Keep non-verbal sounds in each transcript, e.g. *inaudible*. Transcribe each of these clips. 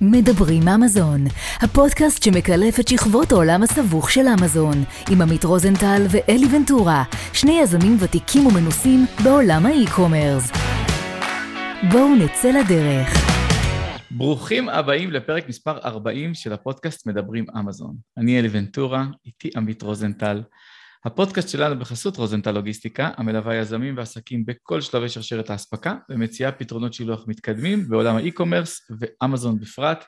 מדברים אמזון, הפודקאסט שמקלף את שכבות העולם הסבוך של אמזון, עם עמית רוזנטל ואלי ונטורה, שני יזמים ותיקים ומנוסים בעולם ה e-commerce. בואו נצא לדרך. ברוכים הבאים לפרק מספר 40 של הפודקאסט מדברים אמזון. אני אלי ונטורה, איתי עמית רוזנטל. הפודקאסט שלנו בחסות רוזנטל לוגיסטיקה, המלווה יזמים ועסקים בכל שלבי שרשרת האספקה ומציעה פתרונות שילוח מתקדמים בעולם ה e-commerce ואמזון בפרט.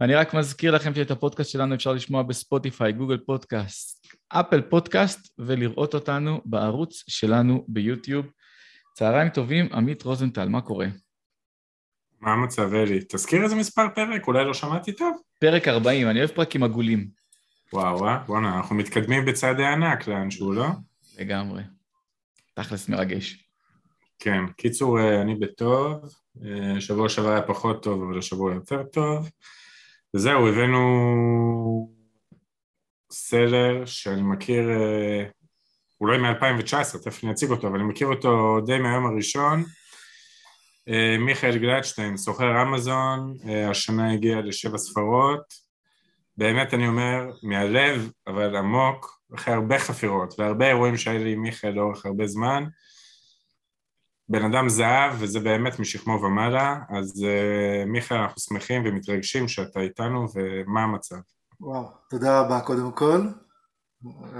ואני רק מזכיר לכם שאת הפודקאסט שלנו אפשר לשמוע בספוטיפיי, גוגל פודקאסט, אפל פודקאסט ולראות אותנו בערוץ שלנו ביוטיוב. צהריים טובים, עמית רוזנטל, מה קורה? מה המצב, אלי? תזכיר איזה מספר פרק, אולי לא שמעתי טוב. פרק 40, אני אוהב פרקים עגולים. וואו, וואו, בואנה, אנחנו מתקדמים בצעדי ענק לאנשהו, לא? לגמרי. תכלס מרגש. כן, קיצור, אה, אני בטוב, אה, שבוע שעבר היה פחות טוב, אבל השבוע יותר טוב. וזהו, הבאנו סלר שאני מכיר, אה, אולי מ-2019, תכף אני אציג אותו, אבל אני מכיר אותו די מהיום הראשון. מיכאל גלדשטיין, סוחר אמזון, השנה הגיע לשבע ספרות. באמת אני אומר, מהלב, אבל עמוק, אחרי הרבה חפירות והרבה אירועים שהיו לי עם מיכאל לאורך הרבה זמן, בן אדם זהב, וזה באמת משכמו ומעלה, אז uh, מיכאל, אנחנו שמחים ומתרגשים שאתה איתנו, ומה המצב? וואו, תודה רבה קודם כל,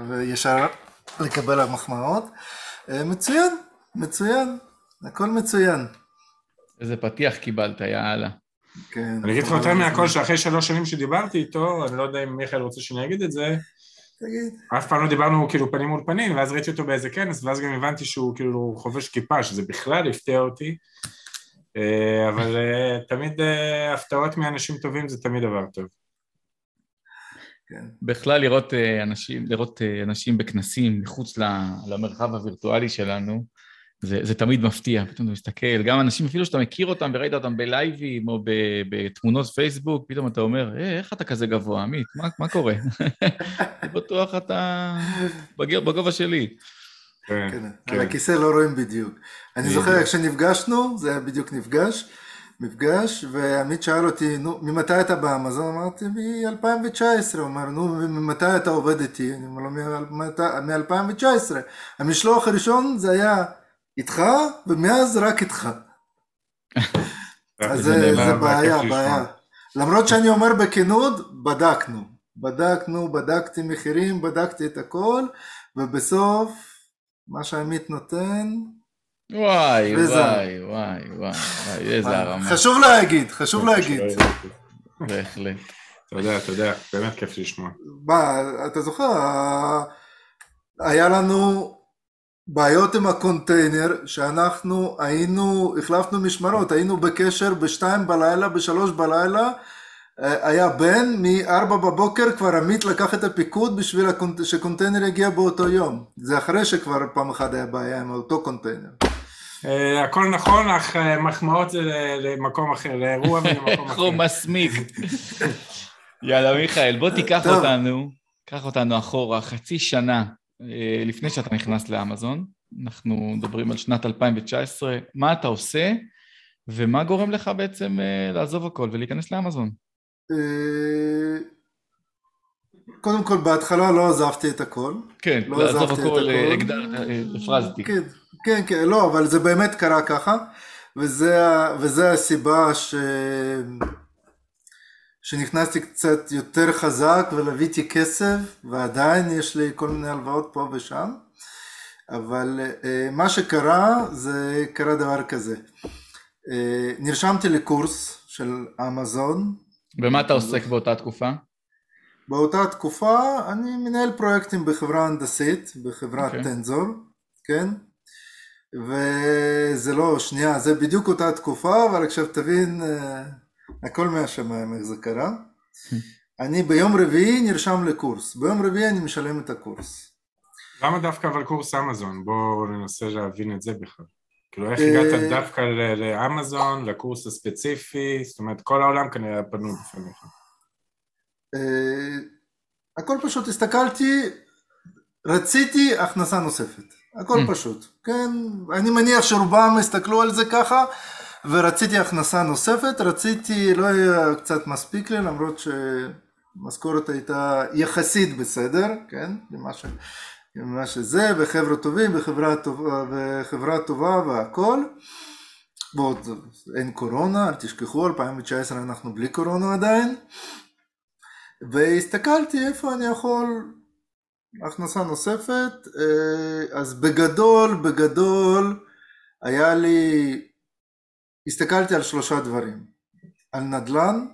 וישר לקבל המחמאות. Uh, מצוין, מצוין, הכל מצוין. איזה פתיח קיבלת, יאללה. כן. אני אגיד לך יותר מהכל שאחרי שלוש שנים שדיברתי איתו, אני לא יודע אם מיכאל רוצה שאני אגיד את זה, תגיד. אף פעם לא דיברנו כאילו פנים מול פנים, ואז ראיתי אותו באיזה כנס, ואז גם הבנתי שהוא כאילו חובש כיפה, שזה בכלל הפתיע אותי, אה, אבל אה, תמיד אה, הפתעות מאנשים טובים זה תמיד דבר טוב. כן. בכלל לראות אנשים, לראות אנשים בכנסים מחוץ למרחב הווירטואלי שלנו, זה, זה תמיד מפתיע, פתאום אתה מסתכל, גם אנשים אפילו שאתה מכיר אותם וראית אותם בלייבים או בתמונות פייסבוק, פתאום אתה אומר, אה, איך אתה כזה גבוה, עמית? מה, מה קורה? *laughs* אני בטוח אתה בגובה שלי. כן, כן, על הכיסא לא רואים בדיוק. אני זוכר כשנפגשנו, זה היה בדיוק נפגש, מפגש, ועמית שאל אותי, נו, ממתי אתה באמזון? אמרתי, מ-2019. הוא אומר, נו, ממתי אתה עובד איתי? אני אומר לו, מ-2019. המשלוח הראשון זה היה איתך, ומאז רק איתך. אז זה, בעיה, בעיה. למרות שאני אומר בכנות, בדקנו. בדקנו, בדקתי מחירים, בדקתי את הכל, ובסוף, מה שעמית נותן... וואי, וואי, וואי, וואי, איזה הרמה. חשוב להגיד, חשוב להגיד. בהחלט. אתה יודע, אתה יודע, באמת כיף לשמוע. מה, אתה זוכר, היה לנו בעיות עם הקונטיינר שאנחנו היינו, החלפנו משמרות, היינו בקשר בשתיים בלילה, בשלוש בלילה, אה, היה בן, מארבע בבוקר כבר עמית לקח את הפיקוד בשביל הקונט... שקונטיינר יגיע באותו יום. זה אחרי שכבר פעם אחת היה בעיה עם אותו קונטיינר. אה, הכל נכון, אך אה, מחמאות זה למקום אחר, לאירוע ולמקום אחר. הוא מסמיק. *laughs* יאללה מיכאל, בוא תיקח אותנו, קח אותנו אחורה, חצי שנה. אה, לפני שאתה נכנס לאמזון, אנחנו מדברים על שנת 2019, מה אתה עושה ומה גורם לך בעצם אה, לעזוב הכל ולהיכנס לאמזון? אה, קודם כל בהתחלה לא עזבתי את הכל. כן, לא לעזוב הכל, הפרזתי. כן, כן, כן, לא, אבל זה באמת קרה ככה, וזה, וזה הסיבה ש... שנכנסתי קצת יותר חזק ולוויתי כסף ועדיין יש לי כל מיני הלוואות פה ושם אבל uh, מה שקרה זה קרה דבר כזה uh, נרשמתי לקורס של אמזון ומה אתה עוסק באותה תקופה? באותה תקופה אני מנהל פרויקטים בחברה הנדסית בחברת okay. אוקיי. טנזור כן וזה לא שנייה זה בדיוק אותה תקופה אבל עכשיו תבין uh, הכל מהשמיים, איך זה קרה. אני ביום רביעי נרשם לקורס, ביום רביעי אני משלם את הקורס. למה דווקא אבל קורס אמזון? בואו ננסה להבין את זה בכלל. כאילו איך הגעת אה, דווקא לאמזון, לקורס הספציפי, זאת אומרת כל העולם כנראה פנו בפניך. אה, הכל פשוט, הסתכלתי, רציתי הכנסה נוספת, הכל פשוט, כן, אני מניח שרובם הסתכלו על זה ככה, ורציתי הכנסה נוספת, רציתי, לא היה קצת מספיק לי, למרות שמשכורת הייתה יחסית בסדר, כן, למה, ש, למה שזה, וחבר'ה טובים, וחברה טובה, וחברה טובה והכל. ועוד אין קורונה, אל תשכחו, 2019 אנחנו בלי קורונה עדיין. והסתכלתי איפה אני יכול הכנסה נוספת, אה, אז בגדול, בגדול, היה לי, הסתכלתי על שלושה דברים, על נדל"ן,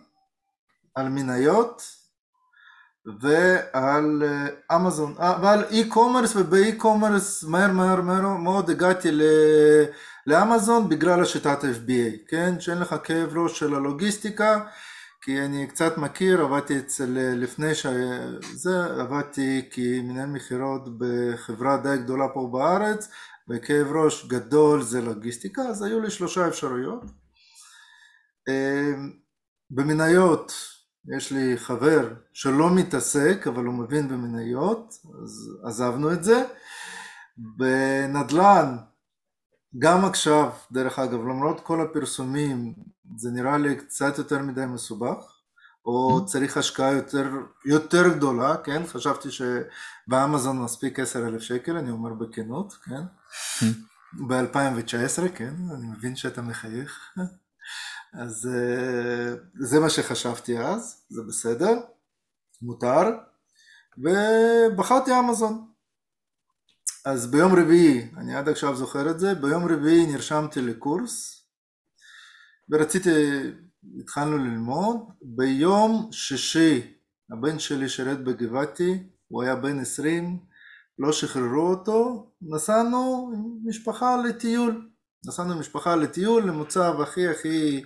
על מניות ועל אה, אמזון, אה, ועל אי-קומרס, ובאי-קומרס מהר מהר מהר מאוד הגעתי לאמזון בגלל השיטת FBA, כן? שאין לך כאב ראש של הלוגיסטיקה כי אני קצת מכיר, עבדתי אצל, לפני שזה, עבדתי כמנהל מכירות בחברה די גדולה פה בארץ, וכאב ראש גדול זה לוגיסטיקה, אז היו לי שלושה אפשרויות. אמ, במניות יש לי חבר שלא מתעסק, אבל הוא מבין במניות, אז עזבנו את זה. בנדל"ן, גם עכשיו, דרך אגב, למרות כל הפרסומים, זה נראה לי קצת יותר מדי מסובך, או mm-hmm. צריך השקעה יותר, יותר גדולה, כן? חשבתי שבאמזון מספיק עשר אלף שקל, אני אומר בכנות, כן? Mm-hmm. ב-2019, כן? אני מבין שאתה מחייך. אז אה, זה מה שחשבתי אז, זה בסדר, מותר, ובחרתי אמזון. אז ביום רביעי, אני עד עכשיו זוכר את זה, ביום רביעי נרשמתי לקורס ורציתי, התחלנו ללמוד, ביום שישי הבן שלי שירת בגבעתי, הוא היה בן עשרים, לא שחררו אותו, נסענו עם משפחה לטיול, נסענו עם משפחה לטיול למוצב הכי הכי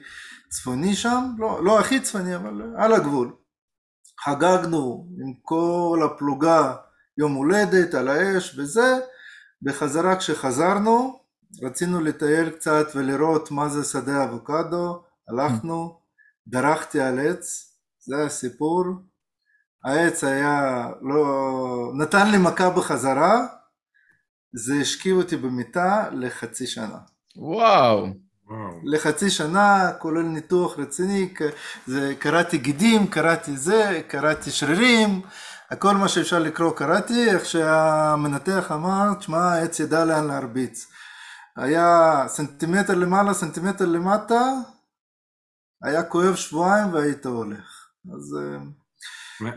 צפוני שם, לא, לא הכי צפוני אבל על הגבול, חגגנו עם כל הפלוגה יום הולדת, על האש וזה, בחזרה כשחזרנו רצינו לטייל קצת ולראות מה זה שדה אבוקדו, הלכנו, דרכתי על עץ, זה הסיפור, העץ היה לא... נתן לי מכה בחזרה, זה השכיב אותי במיטה לחצי שנה. וואו. לחצי שנה, כולל ניתוח רציני, זה, קראתי גידים, קראתי זה, קראתי שרירים, הכל מה שאפשר לקרוא קראתי, איך שהמנתח אמר, תשמע, העץ ידע לאן להרביץ. היה סנטימטר למעלה, סנטימטר למטה, היה כואב שבועיים והיית הולך. אז... אה,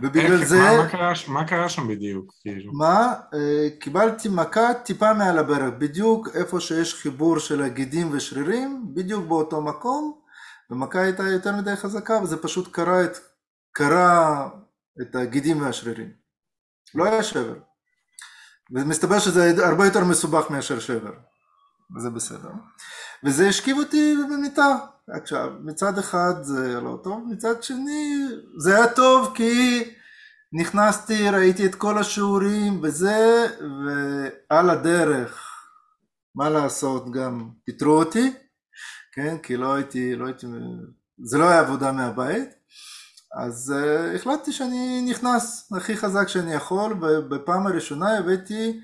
ובגלל זה... מה, מה, קרה, מה קרה שם בדיוק? כאילו? מה? אה, קיבלתי מכה טיפה מעל הברך, בדיוק איפה שיש חיבור של הגידים ושרירים, בדיוק באותו מקום, ומכה הייתה יותר מדי חזקה, וזה פשוט קרה את, קרה את הגידים והשרירים. לא היה שבר. ומסתבר שזה הרבה יותר מסובך מאשר שבר. וזה בסדר. וזה השכיב אותי במיטה. עכשיו, מצד אחד זה לא טוב, מצד שני זה היה טוב כי נכנסתי, ראיתי את כל השיעורים וזה, ועל הדרך, מה לעשות, גם פיטרו אותי, כן, כי לא הייתי, לא הייתי, זה לא היה עבודה מהבית, אז uh, החלטתי שאני נכנס הכי חזק שאני יכול, ובפעם הראשונה הבאתי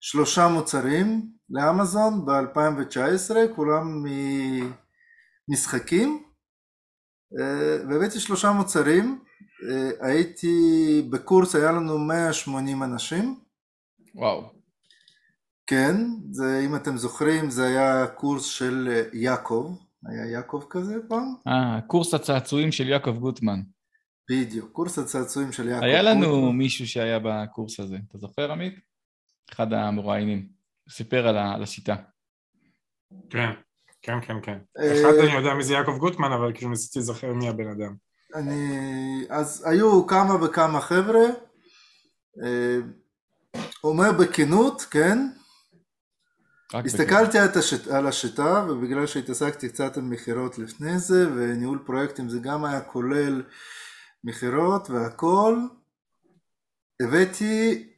שלושה מוצרים לאמזון ב-2019, כולם ממשחקים, אה, והבאתי שלושה מוצרים, אה, הייתי בקורס, היה לנו 180 אנשים. וואו. כן, זה, אם אתם זוכרים, זה היה קורס של יעקב, היה יעקב כזה פעם? אה, קורס הצעצועים של יעקב גוטמן. בדיוק, קורס הצעצועים של יעקב היה לנו גוטמן. מישהו שהיה בקורס הזה, אתה זוכר עמית? אחד המרואיינים. סיפר על השיטה. כן, כן, כן, כן. אה, אחד אני יודע מי זה יעקב גוטמן, אבל כאילו ניסיתי לזכר מי הבן אדם. אני... אז היו כמה וכמה חבר'ה, אה, אומר בכנות, כן? הסתכלתי על השיטה, ובגלל שהתעסקתי קצת עם מכירות לפני זה, וניהול פרויקטים זה גם היה כולל מכירות והכל, הבאתי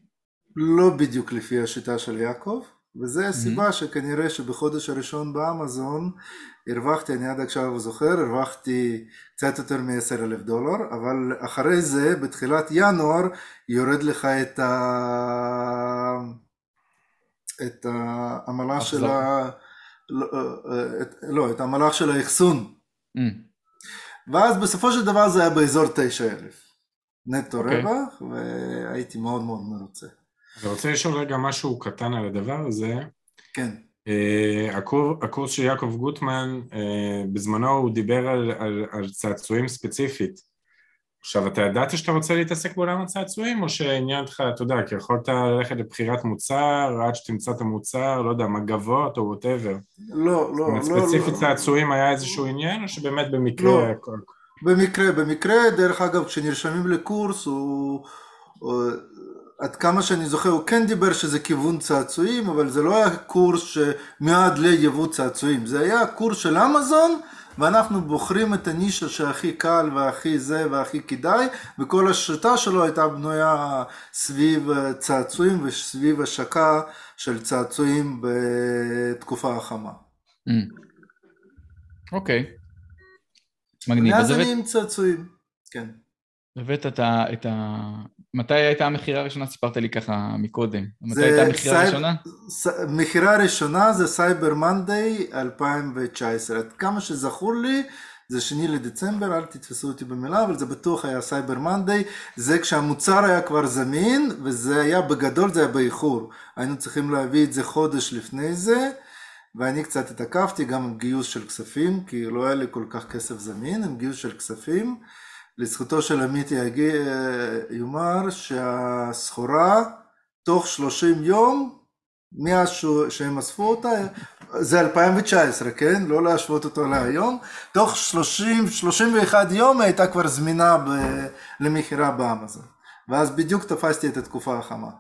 לא בדיוק לפי השיטה של יעקב, וזה הסיבה mm-hmm. שכנראה שבחודש הראשון באמזון הרווחתי, אני עד עכשיו זוכר, הרווחתי קצת יותר מ-10 אלף דולר, אבל אחרי זה, בתחילת ינואר, יורד לך את ה... את העמלה של ה... לא, אה, את, לא, את המהלך של האחסון. Mm. ואז בסופו של דבר זה היה באזור 9,000 נטו אוקיי. רווח, והייתי מאוד מאוד מרוצה. אני רוצה לשאול רגע משהו קטן על הדבר הזה. כן. אה, הקור, הקורס של יעקב גוטמן, אה, בזמנו הוא דיבר על, על, על צעצועים ספציפית. עכשיו, אתה ידעת שאתה רוצה להתעסק בעולם הצעצועים, או שעניין אותך, אתה יודע, כי יכולת ללכת לבחירת מוצר, עד שתמצא את המוצר, לא יודע, מגבות או ווטאבר. לא, לא, לא. ספציפית לא. צעצועים היה איזשהו עניין, או שבאמת במקרה... לא. הכל- במקרה, במקרה, דרך אגב, כשנרשמים לקורס, הוא, עד כמה שאני זוכר, הוא כן דיבר שזה כיוון צעצועים, אבל זה לא היה קורס שמיועד ליבוא צעצועים, זה היה קורס של אמזון, ואנחנו בוחרים את הנישה שהכי קל והכי זה והכי כדאי, וכל השיטה שלו הייתה בנויה סביב צעצועים וסביב השקה של צעצועים בתקופה החמה. Mm. אוקיי. מגניב. אז מאז אני הבאת- עם צעצועים, כן. הבאת את ה... את ה... מתי הייתה המכירה הראשונה? סיפרת לי ככה מקודם. מתי הייתה המכירה סייב- הראשונה? ס- מכירה ראשונה זה Cyber Monday 2019. עד כמה שזכור לי, זה שני לדצמבר, אל תתפסו אותי במילה, אבל זה בטוח היה Cyber Monday. זה כשהמוצר היה כבר זמין, וזה היה בגדול, זה היה באיחור. היינו צריכים להביא את זה חודש לפני זה, ואני קצת התעכבתי גם עם גיוס של כספים, כי לא היה לי כל כך כסף זמין, עם גיוס של כספים. לזכותו של עמית יגיע, יאמר שהסחורה תוך 30 יום מאז שהם אספו אותה, זה 2019, כן? לא להשוות אותו להיום. תוך 30, 31 יום הייתה כבר זמינה ב, למכירה באמזון. ואז בדיוק תפסתי את התקופה החמה.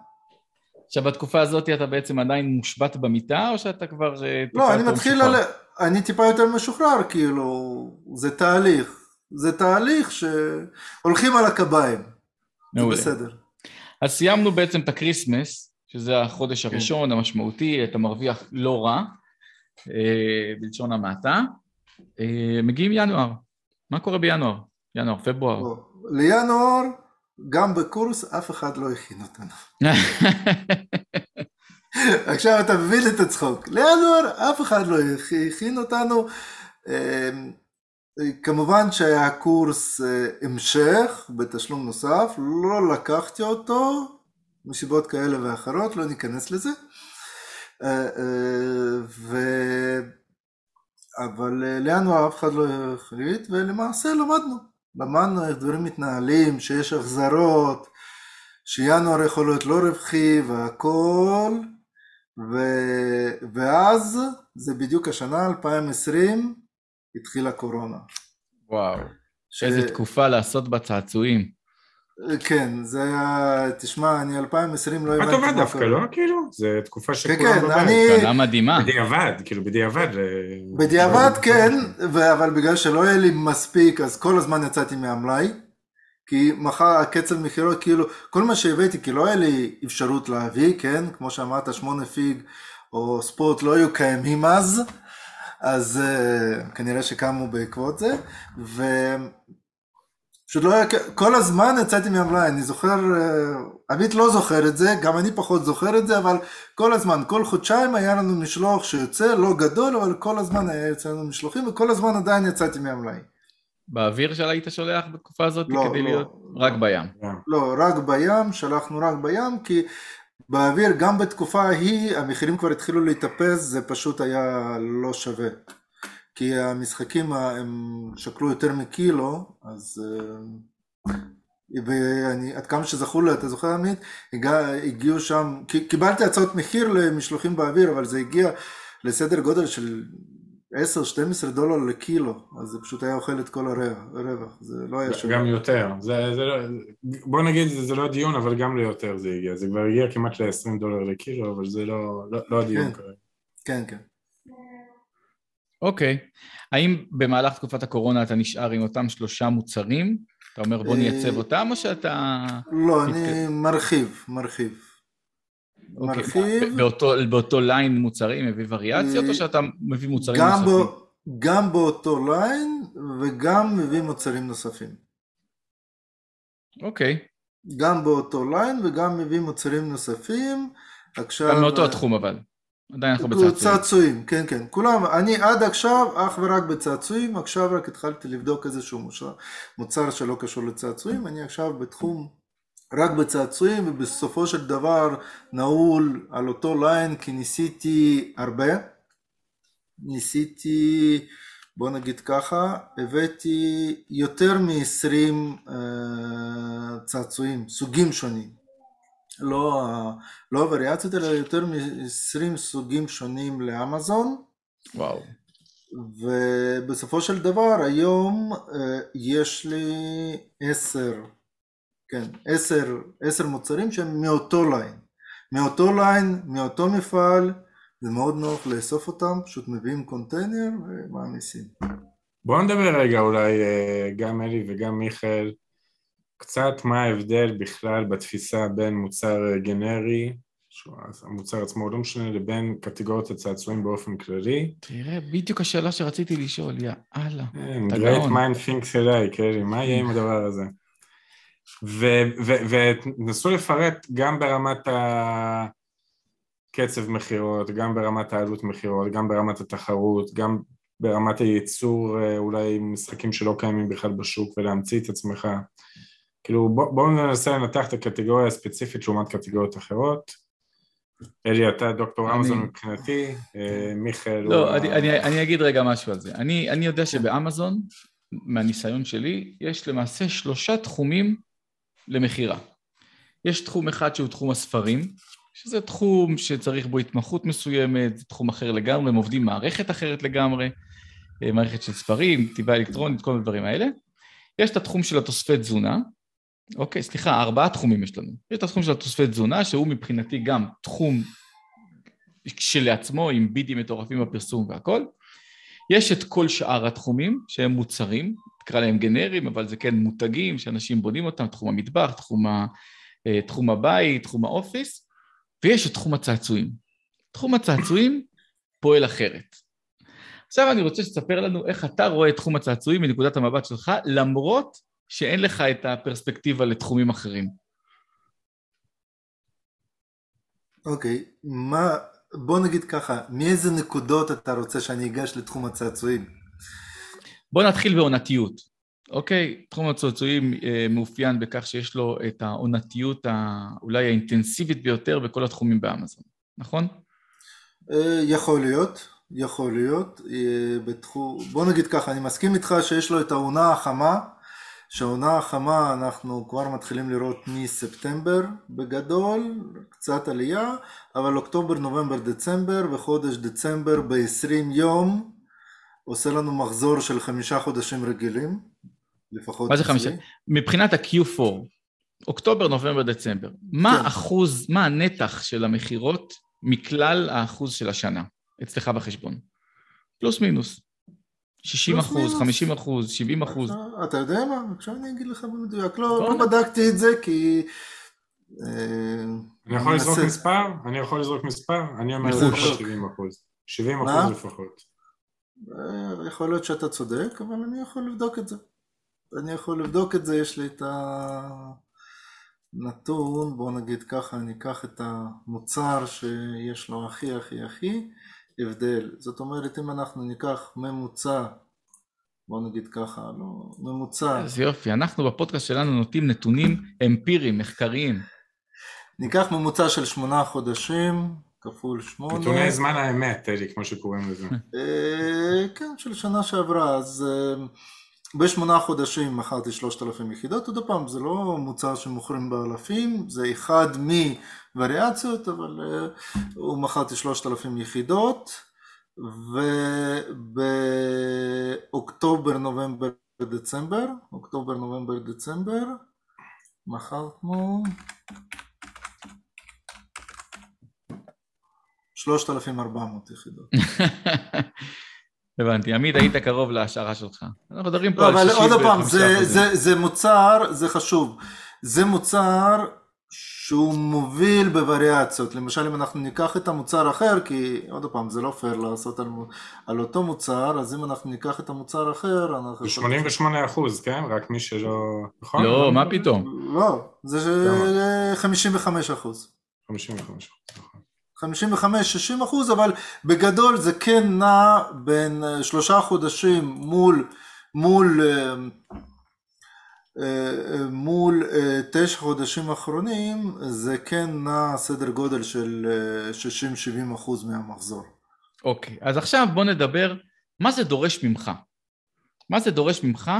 עכשיו, בתקופה הזאת אתה בעצם עדיין מושבת במיטה, או שאתה כבר... אה, לא, אני מתחיל? על... אני טיפה יותר משוחרר, כאילו, זה תהליך. זה תהליך שהולכים על הקביים. זה. בסדר. אז סיימנו בעצם את ה Christmas, שזה החודש כן. הראשון המשמעותי, אתה מרוויח לא רע, אה, בלשון המעטה. אה, מגיעים ינואר. מה קורה בינואר? ינואר, פברואר. לא. לינואר, גם בקורס, אף אחד לא הכין אותנו. *laughs* עכשיו אתה מבין את הצחוק. לינואר אף אחד לא הכין אותנו. כמובן שהיה קורס אה, המשך בתשלום נוסף, לא לקחתי אותו מסיבות כאלה ואחרות, לא ניכנס לזה. אה, אה, ו... אבל לינואר אף אחד לא החליט, ולמעשה למדנו. למדנו איך דברים מתנהלים, שיש החזרות, שינואר יכול להיות לא רווחי והכל, ו... ואז, זה בדיוק השנה 2020, התחילה קורונה. וואו, ש- איזה תקופה לעשות בה צעצועים. כן, זה היה, תשמע, אני 2020 לא מה הבנתי טובה מה דווקא, קורה. לא? כאילו, זו תקופה כן, שכולם כן, בבית. אני, שנה מדהימה. בדיעבד, כאילו בדיעבד. ל- בדיעבד כן, ו- אבל בגלל שלא היה לי מספיק, אז כל הזמן יצאתי מהמלאי. כי מחר הקצב מכירות, כאילו, כל מה שהבאתי, כי לא היה לי אפשרות להביא, כן? כמו שאמרת, שמונה פיג או ספורט לא היו קיימים אז, אז uh, כנראה שקמו בעקבות זה, ו... פשוט לא היה, כל הזמן יצאתי מהמלאי, אני זוכר, uh, עמית לא זוכר את זה, גם אני פחות זוכר את זה, אבל כל הזמן, כל חודשיים היה לנו משלוח שיוצא, לא גדול, אבל כל הזמן היה יוצא לנו משלוחים, וכל הזמן עדיין יצאתי מהמלאי. באוויר של היית שולח בתקופה הזאת לא, כדי לא, להיות? לא. רק בים. גם. לא, רק בים, שלחנו רק בים, כי באוויר, גם בתקופה ההיא, המחירים כבר התחילו להתאפס, זה פשוט היה לא שווה. כי המשחקים הם שקלו יותר מקילו, אז... אה, ואני, עד כמה שזכור לי, אתה זוכר עמית? הגע, הגיעו שם, קיבלתי הצעות מחיר למשלוחים באוויר, אבל זה הגיע לסדר גודל של 10-12 דולר לקילו, אז זה פשוט היה אוכל את כל הרווח, זה לא היה שווה. גם יותר. זה, זה לא, בוא נגיד, זה, זה לא דיון, אבל גם ליותר זה הגיע. זה כבר הגיע כמעט ל-20 דולר לקילו, אבל זה לא, לא, לא הדיון כן. כרגע. כן, כן. אוקיי. האם במהלך תקופת הקורונה אתה נשאר עם אותם שלושה מוצרים? אתה אומר בוא נייצב אה, אותם, או שאתה... לא. אני מרחיב, מרחיב. אוקיי, מרחיב. באותו, באותו ליין מוצרים מביא וריאציות, אה, או שאתה מביא מוצרים גם, נוספים? בו, גם באותו ליין וגם מביא מוצרים נוספים. אוקיי. גם באותו ליין וגם מביא מוצרים נוספים. עכשיו... גם מאותו התחום אבל. עדיין אנחנו בצעצועים. צעצועים, כן, כן. כולם, אני עד עכשיו אך ורק בצעצועים, עכשיו רק התחלתי לבדוק איזשהו מוצר, מוצר שלא קשור לצעצועים, אני עכשיו בתחום רק בצעצועים, ובסופו של דבר נעול על אותו ליין, כי ניסיתי הרבה. ניסיתי, בוא נגיד ככה, הבאתי יותר מ-20 אה, צעצועים, סוגים שונים. לא, לא וריאציות, אלא יותר מ-20 סוגים שונים לאמזון. וואו. ובסופו של דבר היום אה, יש לי עשר, כן, עשר, עשר מוצרים שהם מאותו ליין. מאותו ליין, מאותו מפעל, זה מאוד נוח לאסוף אותם, פשוט מביאים קונטיינר ומעמיסים. בואו נדבר רגע אולי אה, גם אלי וגם מיכאל קצת מה ההבדל בכלל בתפיסה בין מוצר גנרי, המוצר עצמו לא משנה, לבין קטגוריות הצעצועים באופן כללי. תראה, בדיוק השאלה שרציתי לשאול, יא אללה. כן, great mind thinks alike, מה יהיה עם הדבר הזה? ותנסו לפרט גם ברמת הקצב מכירות, גם ברמת העלות מכירות, גם ברמת התחרות, גם ברמת הייצור, אה, אולי משחקים שלא קיימים בכלל בשוק ולהמציא את עצמך. כאילו בואו בוא ננסה לנתח את הקטגוריה הספציפית לעומת קטגוריות אחרות. אלי, אתה דוקטור אמזון מבחינתי, אה, מיכאל... לא. אני, אני, אני אגיד רגע משהו על זה. אני, אני יודע שבאמזון, מהניסיון שלי, יש למעשה שלושה תחומים למכירה. יש תחום אחד שהוא תחום הספרים, שזה תחום שצריך בו התמחות מסוימת, זה תחום אחר לגמרי, הם עובדים מערכת אחרת לגמרי, אה, מערכת של ספרים, כתיבה אלקטרונית, כל הדברים האלה. יש את התחום של התוספי תזונה, אוקיי, סליחה, ארבעה תחומים יש לנו. יש את התחום של התוספי תזונה, שהוא מבחינתי גם תחום כשלעצמו, עם בידים מטורפים בפרסום והכל. יש את כל שאר התחומים, שהם מוצרים, נקרא להם גנריים, אבל זה כן מותגים שאנשים בונים אותם, תחום המטבח, תחום, ה, אה, תחום הבית, תחום האופיס, ויש את תחום הצעצועים. תחום הצעצועים פועל אחרת. עכשיו אני רוצה שתספר לנו איך אתה רואה את תחום הצעצועים מנקודת המבט שלך, למרות שאין לך את הפרספקטיבה לתחומים אחרים. אוקיי, okay, מה, בוא נגיד ככה, מאיזה נקודות אתה רוצה שאני אגש לתחום הצעצועים? בוא נתחיל בעונתיות, אוקיי? תחום הצעצועים אה, מאופיין בכך שיש לו את העונתיות אולי האינטנסיבית ביותר בכל התחומים באמזון, נכון? אה, יכול להיות, יכול להיות. אה, בתחום, בוא נגיד ככה, אני מסכים איתך שיש לו את העונה החמה, שהעונה החמה אנחנו כבר מתחילים לראות מספטמבר בגדול, קצת עלייה, אבל אוקטובר, נובמבר, דצמבר, וחודש דצמבר ב-20 יום עושה לנו מחזור של חמישה חודשים רגילים, לפחות מה זה חמישה? מבחינת ה-Q4, אוקטובר, נובמבר, דצמבר, מה כן. אחוז, מה הנתח של המכירות מכלל האחוז של השנה אצלך בחשבון? פלוס מינוס. 60 אחוז, 50 אחוז, 70 אחוז. אתה יודע מה? עכשיו אני אגיד לך במדויק. לא, לא בדקתי את זה כי... אה, אני יכול לזרוק מספר? אני יכול לזרוק מספר? אני אומר לפחות 70 אחוז. 70 אחוז לפחות. אה, יכול להיות שאתה צודק, אבל אני יכול לבדוק את זה. אני יכול לבדוק את זה, יש לי את הנתון, בואו נגיד ככה, אני אקח את המוצר שיש לו הכי הכי הכי הבדל. זאת אומרת, אם אנחנו ניקח ממוצע, בוא נגיד ככה, לא, ממוצע. אז יופי, אנחנו בפודקאסט שלנו נותנים נתונים אמפיריים, מחקריים. ניקח ממוצע של שמונה חודשים, כפול שמונה. נתוני זמן האמת, אלי, כמו שקוראים לזה. אה, כן, של שנה שעברה, אז אה, בשמונה חודשים מכרתי שלושת אלפים יחידות, עוד פעם, זה לא מוצר שמוכרים באלפים, זה אחד מווריאציות, אבל uh, הוא מכרתי שלושת אלפים יחידות, ובאוקטובר, נובמבר, דצמבר, אוקטובר, נובמבר, דצמבר, מכרנו שלושת אלפים ארבע מאות יחידות. הבנתי. עמית, היית קרוב להשערה שלך. אנחנו מדברים פה על 65 אבל עוד פעם, זה, זה, זה מוצר, זה חשוב. זה מוצר שהוא מוביל בווריאציות. למשל, אם אנחנו ניקח את המוצר האחר, כי עוד פעם, זה לא פייר לעשות על, על אותו מוצר, אז אם אנחנו ניקח את המוצר האחר, אנחנו... 88 אחוז, כן? רק מי שלא... נכון? לא, מה פתאום? לא, זה 55 אחוז. 55 אחוז, נכון. 55-60 אחוז, אבל בגדול זה כן נע בין אה, שלושה חודשים מול, מול, אה, אה, מול תשע חודשים אחרונים, זה כן נע סדר גודל של 60-70 אחוז מהמחזור. אוקיי, okay, אז עכשיו בוא נדבר, מה זה דורש ממך? מה זה דורש ממך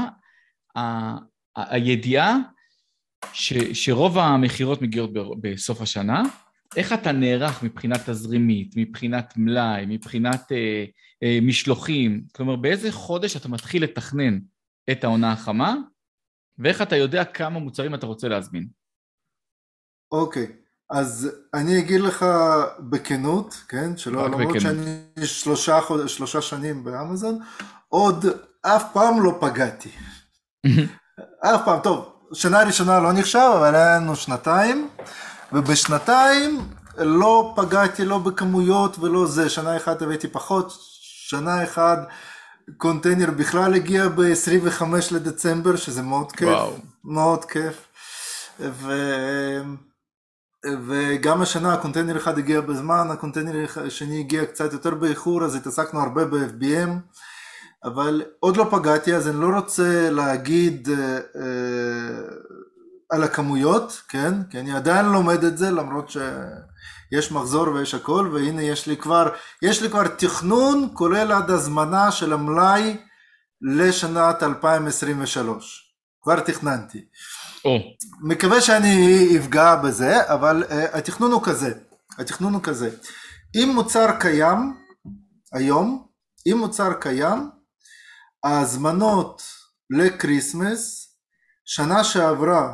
ה- הידיעה ש, שרוב המכירות מגיעות בסוף השנה, איך אתה נערך מבחינה תזרימית, מבחינת מלאי, מבחינת אה, אה, משלוחים, כלומר באיזה חודש אתה מתחיל לתכנן את העונה החמה, ואיך אתה יודע כמה מוצרים אתה רוצה להזמין. אוקיי, okay. אז אני אגיד לך בכנות, כן, שלא, למרות בכנות. שאני שלושה, חוד... שלושה שנים באמזון, עוד אף פעם לא פגעתי. *laughs* אף פעם, טוב, שנה ראשונה לא נחשב, אבל היה לנו שנתיים, ובשנתיים לא פגעתי לא בכמויות ולא זה, שנה אחת הבאתי פחות, שנה אחת קונטיינר בכלל הגיע ב-25 לדצמבר, שזה מאוד כיף, וואו. מאוד כיף. ו... וגם השנה הקונטיינר אחד הגיע בזמן, הקונטיינר השני הגיע קצת יותר באיחור, אז התעסקנו הרבה ב-FBM. אבל עוד לא פגעתי אז אני לא רוצה להגיד אה, אה, על הכמויות, כן? כי אני עדיין לומד את זה למרות שיש מחזור ויש הכל והנה יש לי כבר, יש לי כבר תכנון כולל עד הזמנה של המלאי לשנת 2023, כבר תכננתי. Oh. מקווה שאני אפגע בזה, אבל uh, התכנון הוא כזה, התכנון הוא כזה, אם מוצר קיים היום, אם מוצר קיים, ההזמנות ל Christmas, שנה שעברה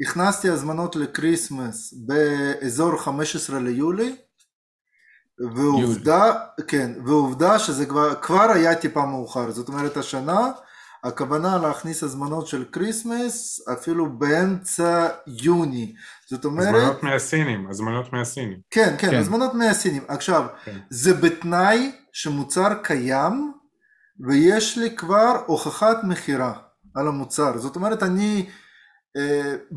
הכנסתי הזמנות ל Christmas באזור 15 ליולי, ועובדה, יולי. כן, ועובדה שזה כבר, כבר היה טיפה מאוחר, זאת אומרת השנה הכוונה להכניס הזמנות של Christmas אפילו באמצע יוני, זאת אומרת... הזמנות מהסינים, הזמנות מהסינים. כן, כן, כן. הזמנות מהסינים. עכשיו, כן. זה בתנאי שמוצר קיים ויש לי כבר הוכחת מכירה על המוצר. זאת אומרת, אני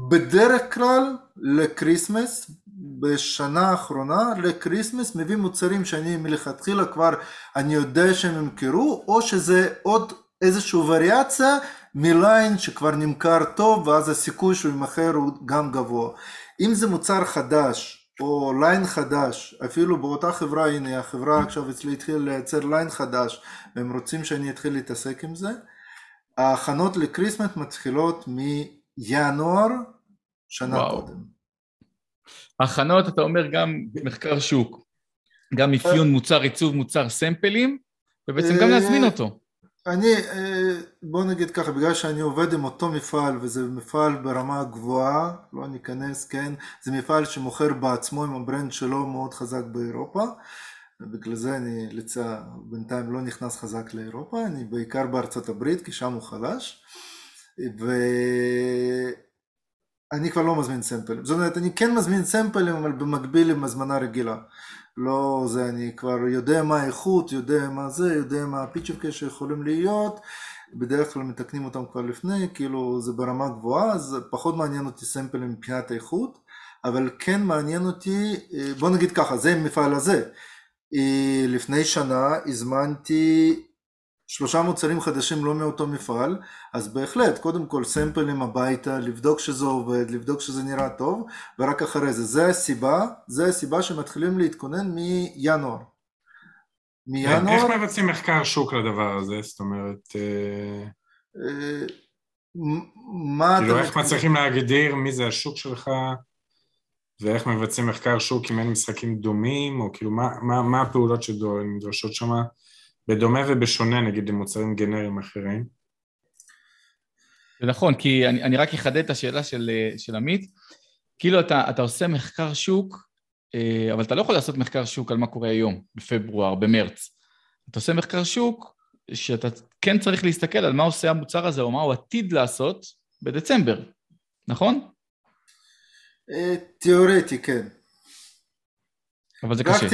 בדרך כלל ל Christmas, בשנה האחרונה ל Christmas מביא מוצרים שאני מלכתחילה כבר, אני יודע שהם ימכרו, או שזה עוד איזושהי וריאציה מליין שכבר נמכר טוב, ואז הסיכוי שהוא יימכר הוא גם גבוה. אם זה מוצר חדש, או ליין חדש, אפילו באותה חברה, הנה החברה עכשיו אצלי התחילה לייצר ליין חדש והם רוצים שאני אתחיל להתעסק עם זה, ההכנות ל Christmas מתחילות מינואר שנה וואו. קודם. הכנות אתה אומר גם מחקר שוק, גם אפיון מוצר, עיצוב מוצר, סמפלים, ובעצם גם להזמין אותו. אני, אה, בוא נגיד ככה, בגלל שאני עובד עם אותו מפעל וזה מפעל ברמה גבוהה, לא ניכנס, כן, זה מפעל שמוכר בעצמו עם ה brand שלו מאוד חזק באירופה, ובגלל זה אני לצע, בינתיים לא נכנס חזק לאירופה, אני בעיקר בארצות הברית כי שם הוא חלש, ואני כבר לא מזמין סמפלים, זאת אומרת אני כן מזמין סמפלים אבל במקביל עם הזמנה רגילה. לא זה, אני כבר יודע מה האיכות, יודע מה זה, יודע מה הפיצ'פקה שיכולים להיות, בדרך כלל מתקנים אותם כבר לפני, כאילו זה ברמה גבוהה, אז פחות מעניין אותי סמפלים מבחינת האיכות, אבל כן מעניין אותי, בוא נגיד ככה, זה המפעל הזה. לפני שנה הזמנתי שלושה מוצרים חדשים לא מאותו מפעל, אז בהחלט, קודם כל סמפלים הביתה, לבדוק שזה עובד, לבדוק שזה נראה טוב, ורק אחרי זה. זה הסיבה, זה הסיבה שמתחילים להתכונן מינואר. מינואר... איך מבצעים מחקר שוק לדבר הזה? זאת אומרת... אה, אה, מה כאילו איך מצליחים להגדיר מי זה השוק שלך ואיך מבצעים מחקר שוק אם אין משחקים דומים או כאילו מה, מה, מה הפעולות שנדרשות שם בדומה ובשונה נגיד למוצרים גנריים אחרים. זה נכון, כי אני, אני רק אחדד את השאלה של, של עמית. כאילו אתה, אתה עושה מחקר שוק, אה, אבל אתה לא יכול לעשות מחקר שוק על מה קורה היום, בפברואר, במרץ. אתה עושה מחקר שוק שאתה כן צריך להסתכל על מה עושה המוצר הזה או מה הוא עתיד לעשות בדצמבר, נכון? אה, תיאורטי, כן. אבל זה קשה.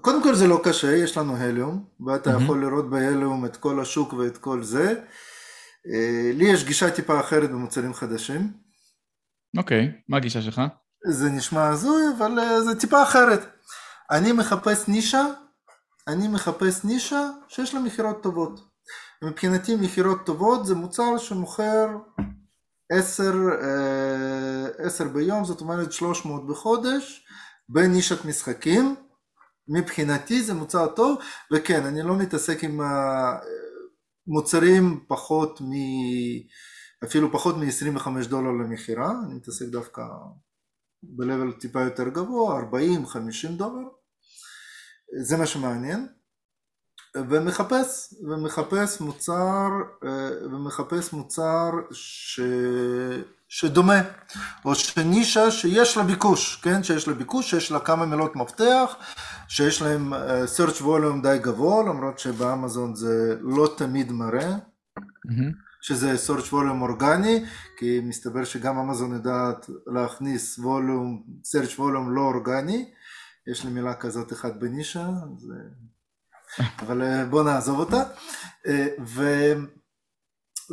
קודם כל זה לא קשה, יש לנו הליום, ואתה mm-hmm. יכול לראות בהליום את כל השוק ואת כל זה. אה, לי יש גישה טיפה אחרת במוצרים חדשים. אוקיי, okay. מה הגישה שלך? זה נשמע הזוי, אבל אה, זה טיפה אחרת. אני מחפש נישה, אני מחפש נישה שיש לה מכירות טובות. מבחינתי מכירות טובות זה מוצר שמוכר עשר, אה, עשר ביום, זאת אומרת 300 בחודש, בנישת משחקים. מבחינתי זה מוצר טוב, וכן, אני לא מתעסק עם מוצרים פחות מ... אפילו פחות מ-25 דולר למכירה, אני מתעסק דווקא ב-level טיפה יותר גבוה, 40-50 דולר, זה מה שמעניין, ומחפש, ומחפש מוצר, ומחפש מוצר ש... שדומה, או שנישה שיש לה ביקוש, כן, שיש לה ביקוש, שיש לה כמה מילות מפתח, שיש להם search volume די גבוה, למרות שבאמזון זה לא תמיד מראה. Mm-hmm. שזה search volume אורגני, כי מסתבר שגם אמזון יודעת להכניס volume, search volume לא אורגני, יש לי מילה כזאת אחת בנישה, אז... אבל אה, בוא נעזוב אותה, אה, ו...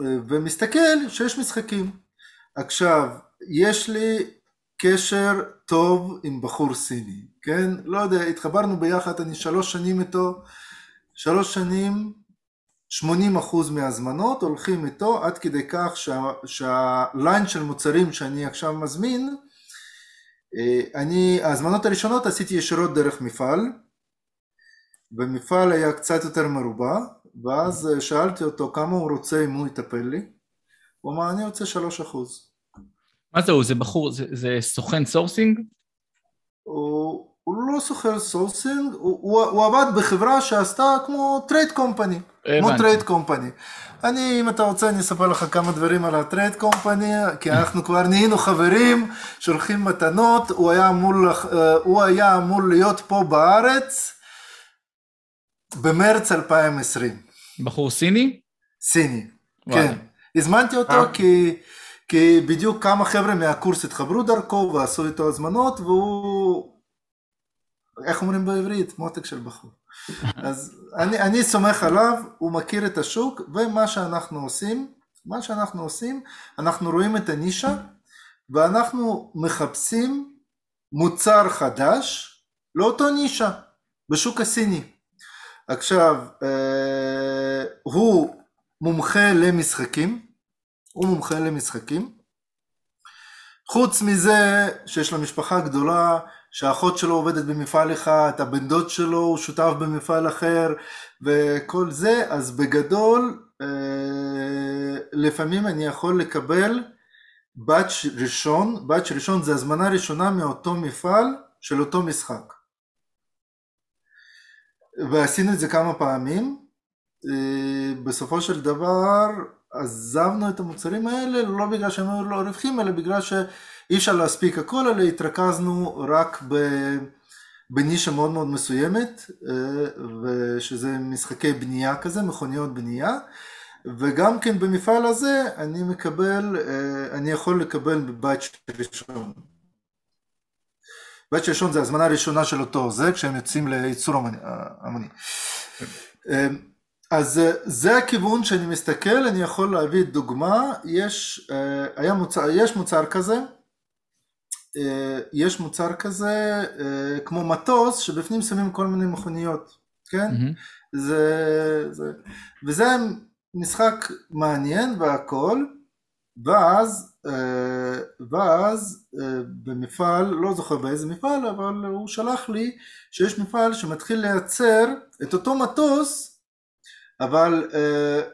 אה, ומסתכל שיש משחקים. עכשיו, יש לי קשר טוב עם בחור סיני, כן? לא יודע, התחברנו ביחד, אני שלוש שנים איתו, שלוש שנים 80% מההזמנות הולכים איתו עד כדי כך שה, שהליין של מוצרים שאני עכשיו מזמין, אה, אני, ההזמנות הראשונות עשיתי ישירות דרך מפעל, במפעל היה קצת יותר מרובע, ואז שאלתי אותו כמה הוא רוצה אם הוא יטפל לי, הוא אמר אני רוצה 3%. מה זהו, זה בחור, זה, זה סוכן sourcing? הוא, הוא לא סוכן sourcing, הוא, הוא, הוא עבד בחברה שעשתה כמו trade company, כמו trade company. אני, אם אתה רוצה, אני אספר לך כמה דברים על ה trade company, כי אנחנו כבר נהיינו חברים, שולחים מתנות, הוא היה אמור, אה, הוא היה אמור להיות פה בארץ במרץ 2020. בחור סיני? סיני, וואי. כן. הזמנתי אותו אה. כי... כי בדיוק כמה חבר'ה מהקורס התחברו דרכו ועשו איתו הזמנות והוא איך אומרים בעברית? מותק של בחור. *laughs* אז אני, אני סומך עליו, הוא מכיר את השוק, ומה שאנחנו עושים, מה שאנחנו עושים, אנחנו רואים את הנישה, ואנחנו מחפשים מוצר חדש לאותו נישה, בשוק הסיני. עכשיו, אה, הוא מומחה למשחקים, הוא מומחה למשחקים. חוץ מזה שיש לו משפחה גדולה, שהאחות שלו עובדת במפעל אחד, הבן דוד שלו הוא שותף במפעל אחר וכל זה, אז בגדול אה, לפעמים אני יכול לקבל באץ' ראשון, באץ' ראשון זה הזמנה ראשונה מאותו מפעל של אותו משחק. ועשינו את זה כמה פעמים, בסופו של דבר עזבנו את המוצרים האלה לא בגלל שהם היו לא רווחים אלא בגלל ש... אי אפשר להספיק הכל, אלא התרכזנו רק ב... בנישה מאוד מאוד מסוימת, אה, ושזה משחקי בנייה כזה, מכוניות בנייה, וגם כן במפעל הזה אני מקבל, אה, אני יכול לקבל בבית ראשון. בית ראשון זה הזמנה ראשונה של אותו זה, כשהם יוצאים לייצור המוני. אה, אז זה הכיוון שאני מסתכל, אני יכול להביא דוגמה, יש, היה מוצר, יש מוצר כזה, אה, יש מוצר כזה אה, כמו מטוס שבפנים שמים כל מיני מכוניות, כן? Mm-hmm. זה, זה, וזה משחק מעניין והכל, ואז, אה, ואז במפעל, לא זוכר באיזה מפעל, אבל הוא שלח לי שיש מפעל שמתחיל לייצר את אותו מטוס, אבל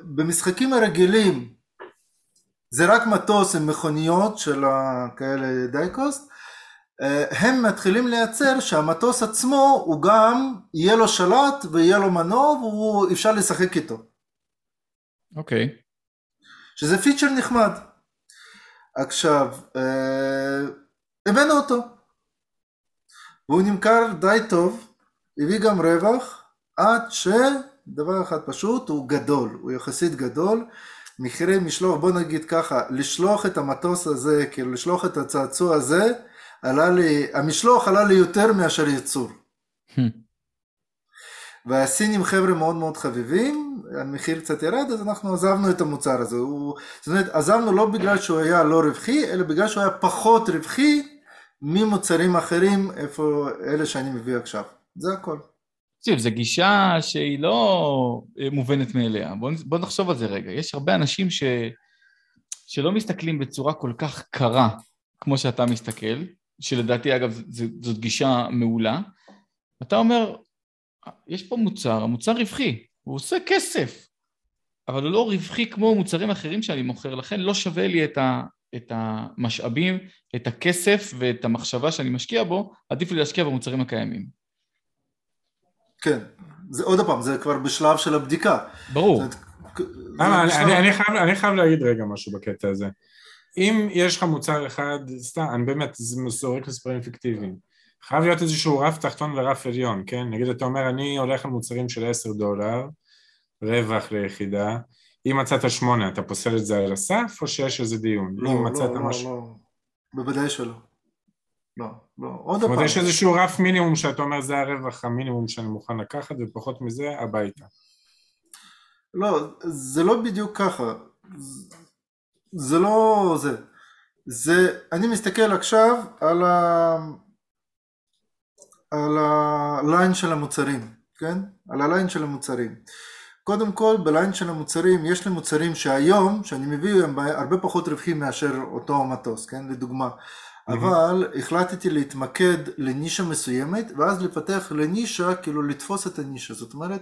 במשחקים הרגילים זה רק מטוס עם מכוניות של כאלה דייקוסט, אה, הם מתחילים לייצר שהמטוס עצמו הוא גם יהיה לו שלט ויהיה לו מנוע ואפשר לשחק איתו. אוקיי. Okay. שזה פיצ'ר נחמד. עכשיו, אה, הבאנו אותו. והוא נמכר די טוב, הביא גם רווח, עד שדבר אחד פשוט, הוא גדול, הוא יחסית גדול. מחירי משלוח, בוא נגיד ככה, לשלוח את המטוס הזה, כאילו לשלוח את הצעצוע הזה, עלה לי, המשלוח עלה לי יותר מאשר ייצור. *laughs* והסינים חבר'ה מאוד מאוד חביבים, המחיר קצת ירד, אז אנחנו עזבנו את המוצר הזה. הוא, זאת אומרת, עזבנו לא בגלל שהוא היה לא רווחי, אלא בגלל שהוא היה פחות רווחי ממוצרים אחרים, איפה אלה שאני מביא עכשיו. זה הכל. תקשיב, זו גישה שהיא לא אה, מובנת מאליה. בוא, בוא נחשוב על זה רגע. יש הרבה אנשים ש, שלא מסתכלים בצורה כל כך קרה כמו שאתה מסתכל, שלדעתי, אגב, ז, זאת גישה מעולה. אתה אומר, יש פה מוצר, המוצר רווחי, הוא עושה כסף, אבל הוא לא רווחי כמו מוצרים אחרים שאני מוכר, לכן לא שווה לי את, ה, את המשאבים, את הכסף ואת המחשבה שאני משקיע בו, עדיף לי להשקיע במוצרים הקיימים. כן, זה עוד פעם, זה כבר בשלב של הבדיקה. ברור. אה, אני, אני, אני, חייב, אני חייב להגיד רגע משהו בקטע הזה. אם יש לך מוצר אחד, סתם, אני באמת, זה מסורק מספרים פיקטיביים. חייב להיות איזשהו רף תחתון ורף עליון, כן? נגיד אתה אומר, אני הולך על מוצרים של 10 דולר, רווח ליחידה, אם מצאת שמונה, אתה פוסל את זה על הסף, או שיש איזה דיון? לא, אם לא, מצאת לא, משהו... לא, בוודאי שלא. לא, לא, עוד זאת אומרת, פעם. יש איזשהו רף מינימום שאתה אומר, זה הרווח המינימום שאני מוכן לקחת, ופחות מזה, הביתה. לא, זה לא בדיוק ככה. זה- זה לא זה. זה, אני מסתכל עכשיו על ה... על הליין של המוצרים, כן? על הליין של המוצרים. קודם כל, בליין של המוצרים, יש לי מוצרים שהיום, שאני מביא, הם הרבה פחות רווחים מאשר אותו מטוס, כן? לדוגמה. אבל החלטתי להתמקד לנישה מסוימת, ואז לפתח לנישה, כאילו לתפוס את הנישה. זאת אומרת,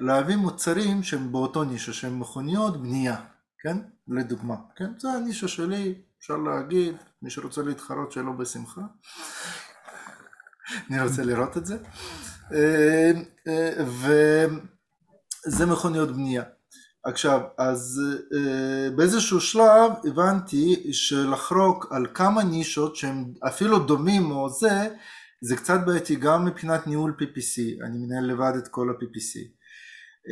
להביא מוצרים שהם באותו נישה, שהם מכוניות בנייה, כן? לדוגמה, כן? זה הנישה שלי, אפשר להגיד, מי שרוצה להתחרות שלא בשמחה. אני רוצה לראות את זה. אה, אה, וזה מכוניות בנייה. עכשיו, אז אה, באיזשהו שלב הבנתי שלחרוק על כמה נישות שהם אפילו דומים או זה, זה קצת בעייתי גם מבחינת ניהול PPC, אני מנהל לבד את כל ה-PPC,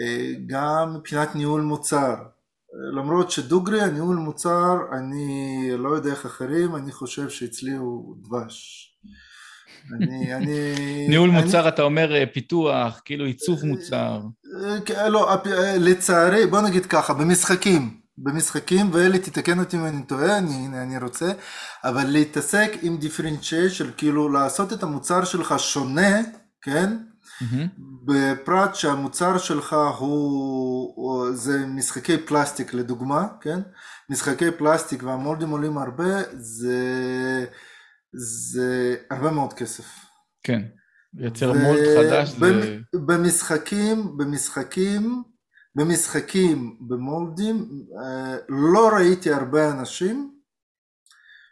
אה, גם מבחינת ניהול מוצר, אה, למרות שדוגרי הניהול מוצר, אני לא יודע איך אחרים, אני חושב שאצלי הוא דבש. אני, אני... ניהול אני- מוצר, אתה אומר אה, פיתוח, כאילו עיצוב מוצר. אה, כן, לא, אה, לצערי, בוא נגיד ככה, במשחקים, במשחקים, ואלי תתקן אותי אם אני טועה, אני, אני רוצה, אבל להתעסק עם דיפרנציאשן, כאילו לעשות את המוצר שלך שונה, כן? מהמם. בפרט שהמוצר שלך הוא, הוא זה משחקי פלסטיק לדוגמה, כן? משחקי פלסטיק והמולדים עולים הרבה, זה, זה הרבה מאוד כסף. כן. לייצר ו- מולד חדש זה... במ- במשחקים, במשחקים, במשחקים, במולדים, אה, לא ראיתי הרבה אנשים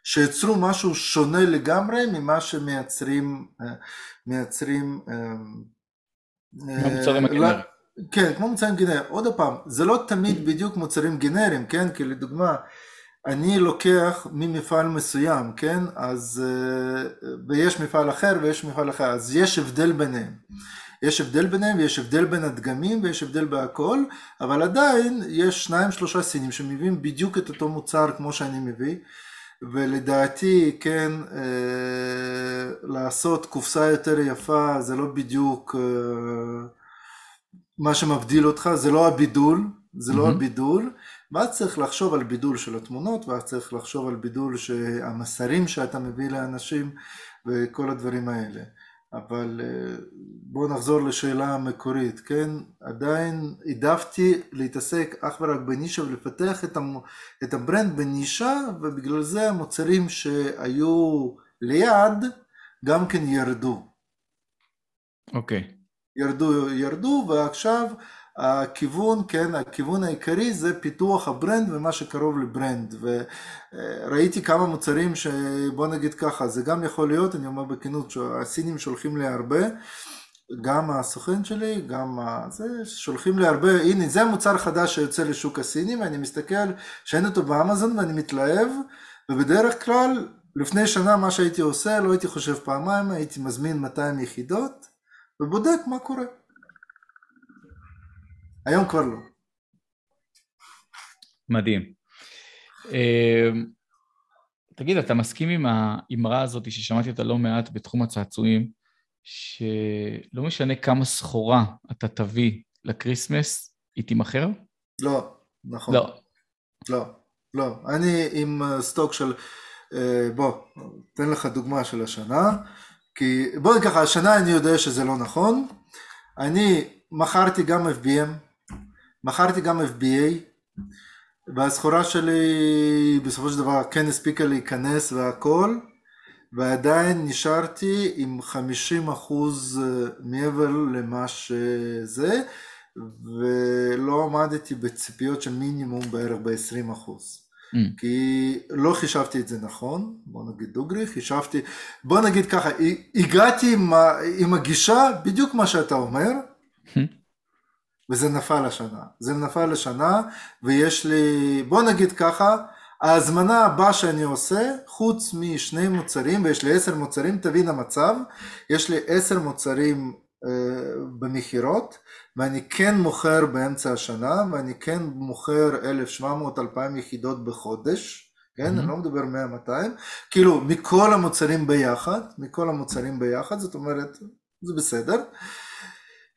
שיצרו משהו שונה לגמרי ממה שמייצרים, אה, מייצרים, אה, מהמוצרים אה, הגנריים. לא- כן, כמו מוצרים גנריים. עוד פעם, זה לא תמיד בדיוק מוצרים גנריים, כן? כי לדוגמה, אני לוקח ממפעל מסוים, כן? אז, אה, ויש מפעל אחר ויש מפעל אחר, אז יש הבדל ביניהם. יש הבדל ביניהם ויש הבדל בין הדגמים ויש הבדל בהכל, אבל עדיין יש שניים שלושה סינים שמביאים בדיוק את אותו מוצר כמו שאני מביא, ולדעתי, כן, אה, לעשות קופסה יותר יפה זה לא בדיוק אה, מה שמבדיל אותך, זה לא הבידול, זה לא. הבידול, ואז צריך לחשוב על בידול של התמונות, ואז צריך לחשוב על בידול המסרים שאתה מביא לאנשים וכל הדברים האלה. אבל אה, בואו נחזור לשאלה המקורית, כן? עדיין העדפתי להתעסק אך ורק בנישה ולפתח את, המ... את ה brand בנישה, ובגלל זה המוצרים שהיו ליד גם כן ירדו. אוקיי. ירדו, ירדו, ועכשיו הכיוון, כן, הכיוון העיקרי זה פיתוח ה brand ומה שקרוב ל brand. וראיתי כמה מוצרים שבוא נגיד ככה, זה גם יכול להיות, אני אומר בכנות, שהסינים שולחים לי הרבה, גם הסוכן שלי, גם זה, שולחים לי הרבה, הנה זה המוצר חדש שיוצא לשוק הסיני, ואני מסתכל שאין אותו באמזון ואני מתלהב, ובדרך כלל, לפני שנה מה שהייתי עושה, לא הייתי חושב פעמיים, הייתי מזמין 200 יחידות, ובודק מה קורה. היום כבר לא. מדהים. אה, תגיד, אתה מסכים עם האמרה הזאת ששמעתי אותה לא מעט בתחום הצעצועים, שלא משנה כמה סחורה אתה תביא ל Christmas, היא תימכר? לא, נכון. לא. לא, לא. אני עם stock של אה, בוא, אתן לך דוגמה של השנה, כי בוא נגיד ככה, השנה אני יודע שזה לא נכון, אני מכרתי גם FBM, מכרתי גם FBA, והסחורה שלי בסופו של דבר כן הספיקה להיכנס והכל, ועדיין נשארתי עם 50 אחוז אה, מעבר למה שזה, ולא עמדתי בציפיות של מינימום בערך ב-20 אחוז. Mm. כי לא חישבתי את זה נכון, בוא נגיד דוגרי, חישבתי, בוא נגיד ככה, הגעתי עם, עם הגישה, בדיוק מה שאתה אומר, mm. וזה נפל השנה. זה נפל השנה, ויש לי, בוא נגיד ככה, ההזמנה הבאה שאני עושה, חוץ משני מוצרים, ויש לי עשר מוצרים, תבין המצב, יש לי עשר מוצרים אה, במכירות, ואני כן מוכר באמצע השנה, ואני כן מוכר 1,700-2,000 יחידות בחודש, כן? Mm-hmm. אני לא מדבר 100-200, כאילו מכל המוצרים ביחד, מכל המוצרים ביחד, זאת אומרת, זה בסדר.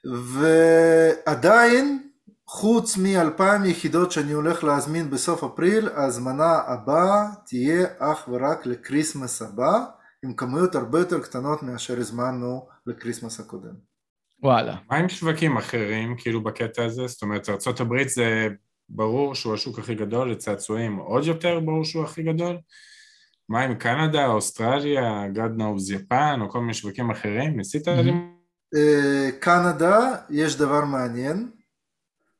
ועדיין חוץ מאלפיים יחידות שאני הולך להזמין בסוף אפריל, ההזמנה הבאה תהיה אך ורק לקריסמס הבא, עם כמויות הרבה יותר קטנות מאשר הזמנו לקריסמס הקודם. וואלה. מה עם שווקים אחרים, כאילו בקטע הזה? זאת אומרת, ארה"ב זה ברור שהוא השוק הכי גדול, לצעצועים עוד יותר ברור שהוא הכי גדול? מה עם קנדה, אוסטרליה, God knows יפן, או כל מיני שווקים אחרים? ניסית mm-hmm. אה, קנדה, יש דבר מעניין.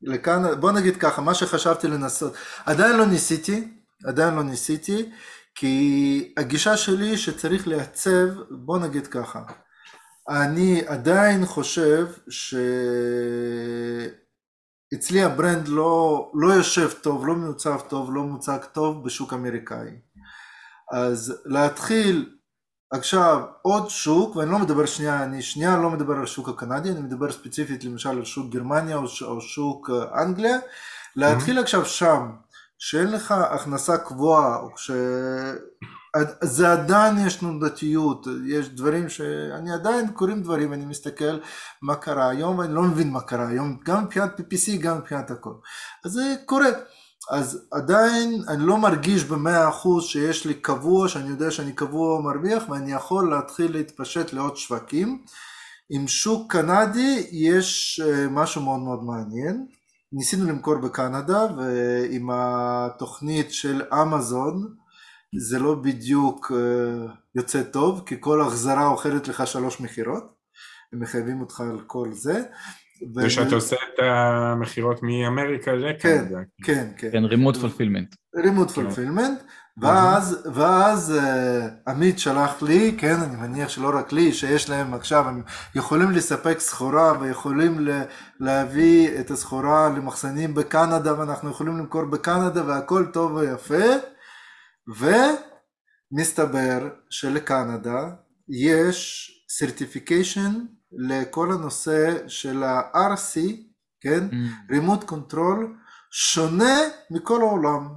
לקנדה, בוא נגיד ככה, מה שחשבתי לנסות, עדיין לא ניסיתי, עדיין לא ניסיתי, כי הגישה שלי שצריך לייצב, בוא נגיד ככה, אני עדיין חושב שאצלי הברנד לא, לא יושב טוב, לא מיוצב טוב, לא מוצג טוב בשוק אמריקאי. אז להתחיל עכשיו עוד שוק, ואני לא מדבר שנייה, אני שנייה לא מדבר על השוק הקנדי, אני מדבר ספציפית למשל על שוק גרמניה או, או שוק אה, אנגליה, להתחיל mm-hmm. עכשיו שם, שאין לך הכנסה קבועה, או ש... זה עדיין יש תנודתיות, יש דברים שאני עדיין קוראים דברים, אני מסתכל מה קרה היום ואני לא מבין מה קרה היום, גם מבחינת PPC, גם מבחינת הכל. אז זה קורה. אז עדיין אני לא מרגיש במאה אחוז שיש לי קבוע, שאני יודע שאני קבוע מרוויח ואני יכול להתחיל להתפשט לעוד שווקים. עם שוק קנדי יש אה, משהו מאוד מאוד מעניין. ניסינו למכור בקנדה ועם התוכנית של אמזון זה לא בדיוק אה, יוצא טוב כי כל החזרה אוכלת לך שלוש מכירות הם מחייבים אותך על כל זה ושאתה עושה את המכירות מאמריקה לקנדה. כן, כן, כן. רימוט פולפילמנט. רימוט פולפילמנט, ואז, ואז uh, עמית שלח לי, כן, אני מניח שלא רק לי, שיש להם עכשיו, הם יכולים לספק סחורה ויכולים להביא את הסחורה למחסנים בקנדה ואנחנו יכולים למכור בקנדה והכל טוב ויפה, ומסתבר שלקנדה יש certification לכל הנושא של ה-RC, כן? Mm. Remote Control, שונה מכל העולם,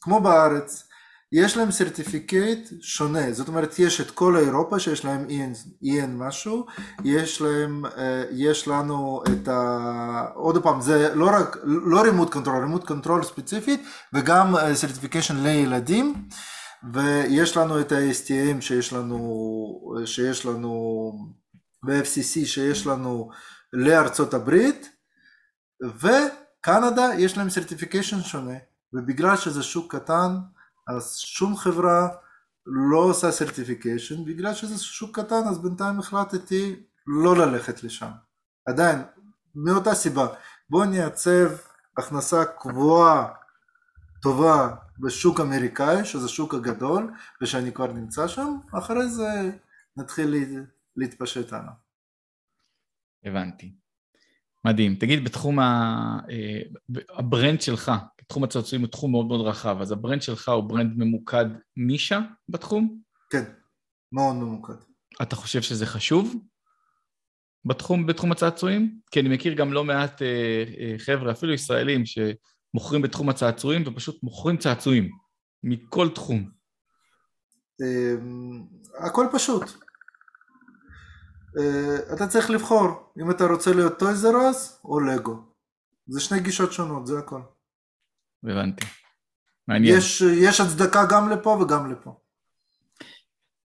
כמו בארץ. יש להם סרטיפיקט שונה, זאת אומרת יש את כל אירופה שיש להם EN, EN משהו, יש להם, אה, יש לנו את ה... עוד פעם, זה לא רק, לא remote control, remote control ספציפית וגם certification אה, לילדים ויש לנו את ה-STM שיש לנו, שיש לנו ב-FCC שיש לנו לארצות הברית וקנדה יש להם certification שונה. ובגלל שזה שוק קטן אז שום חברה לא עושה certification בגלל שזה שוק קטן אז בינתיים החלטתי לא ללכת לשם. עדיין מאותה סיבה. בואו נייצב הכנסה קבועה טובה בשוק אמריקאי שזה שוק הגדול ושאני כבר נמצא שם אחרי זה נתחיל להתפשט הלאה. הבנתי. מדהים. תגיד, בתחום ה... אה, הברנד שלך, תחום הצעצועים הוא תחום מאוד מאוד רחב, אז הברנד שלך הוא ברנד ממוקד נישה בתחום? כן, מאוד ממוקד. אתה חושב שזה חשוב בתחום, בתחום הצעצועים? כי אני מכיר גם לא מעט אה, אה, חבר'ה, אפילו ישראלים, שמוכרים בתחום הצעצועים ופשוט מוכרים צעצועים מכל תחום. אמ, הכל פשוט. אה, אתה צריך לבחור אם אתה רוצה להיות טויזרס או לגו. זה שני גישות שונות, זה הכל. הבנתי. מעניין. יש, יש הצדקה גם לפה וגם לפה.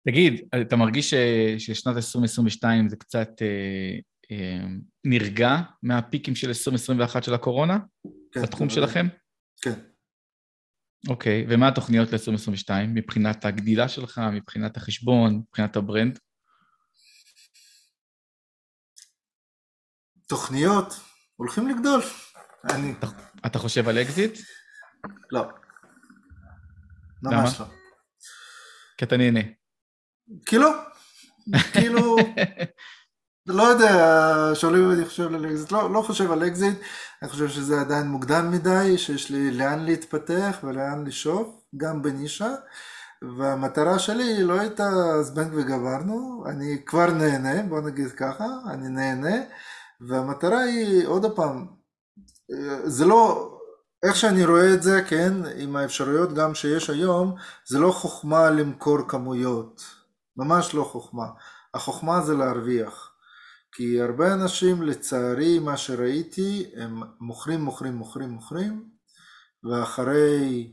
תגיד, אתה מרגיש ש- ששנת 2022 זה קצת אה, אה, נרגע מהפיקים של 2021 של הקורונה, כן, בתחום. שלכם? כן. אוקיי, ומה התוכניות ל-2022 מבחינת הגדילה שלך, מבחינת החשבון, מבחינת הברנד? תוכניות הולכים לגדול. אני... אתה חושב על אקזיט? לא. ממש לא. כי אתה נהנה. כי לא. כאילו, לא יודע, שואלים אם אני חושב על אקזיט, לא, לא חושב על אקזיט, אני חושב שזה עדיין מוקדם מדי, שיש לי לאן להתפתח ולאן לשאוף, גם בנישה, והמטרה שלי לא הייתה זבנג וגמרנו, אני כבר נהנה, בוא נגיד ככה, אני נהנה, והמטרה היא, עוד פעם, זה לא, איך שאני רואה את זה, כן, עם האפשרויות גם שיש היום, זה לא חוכמה למכור כמויות, ממש לא חוכמה. החוכמה זה להרוויח. כי הרבה אנשים, לצערי, מה שראיתי, הם מוכרים, מוכרים, מוכרים, מוכרים, ואחרי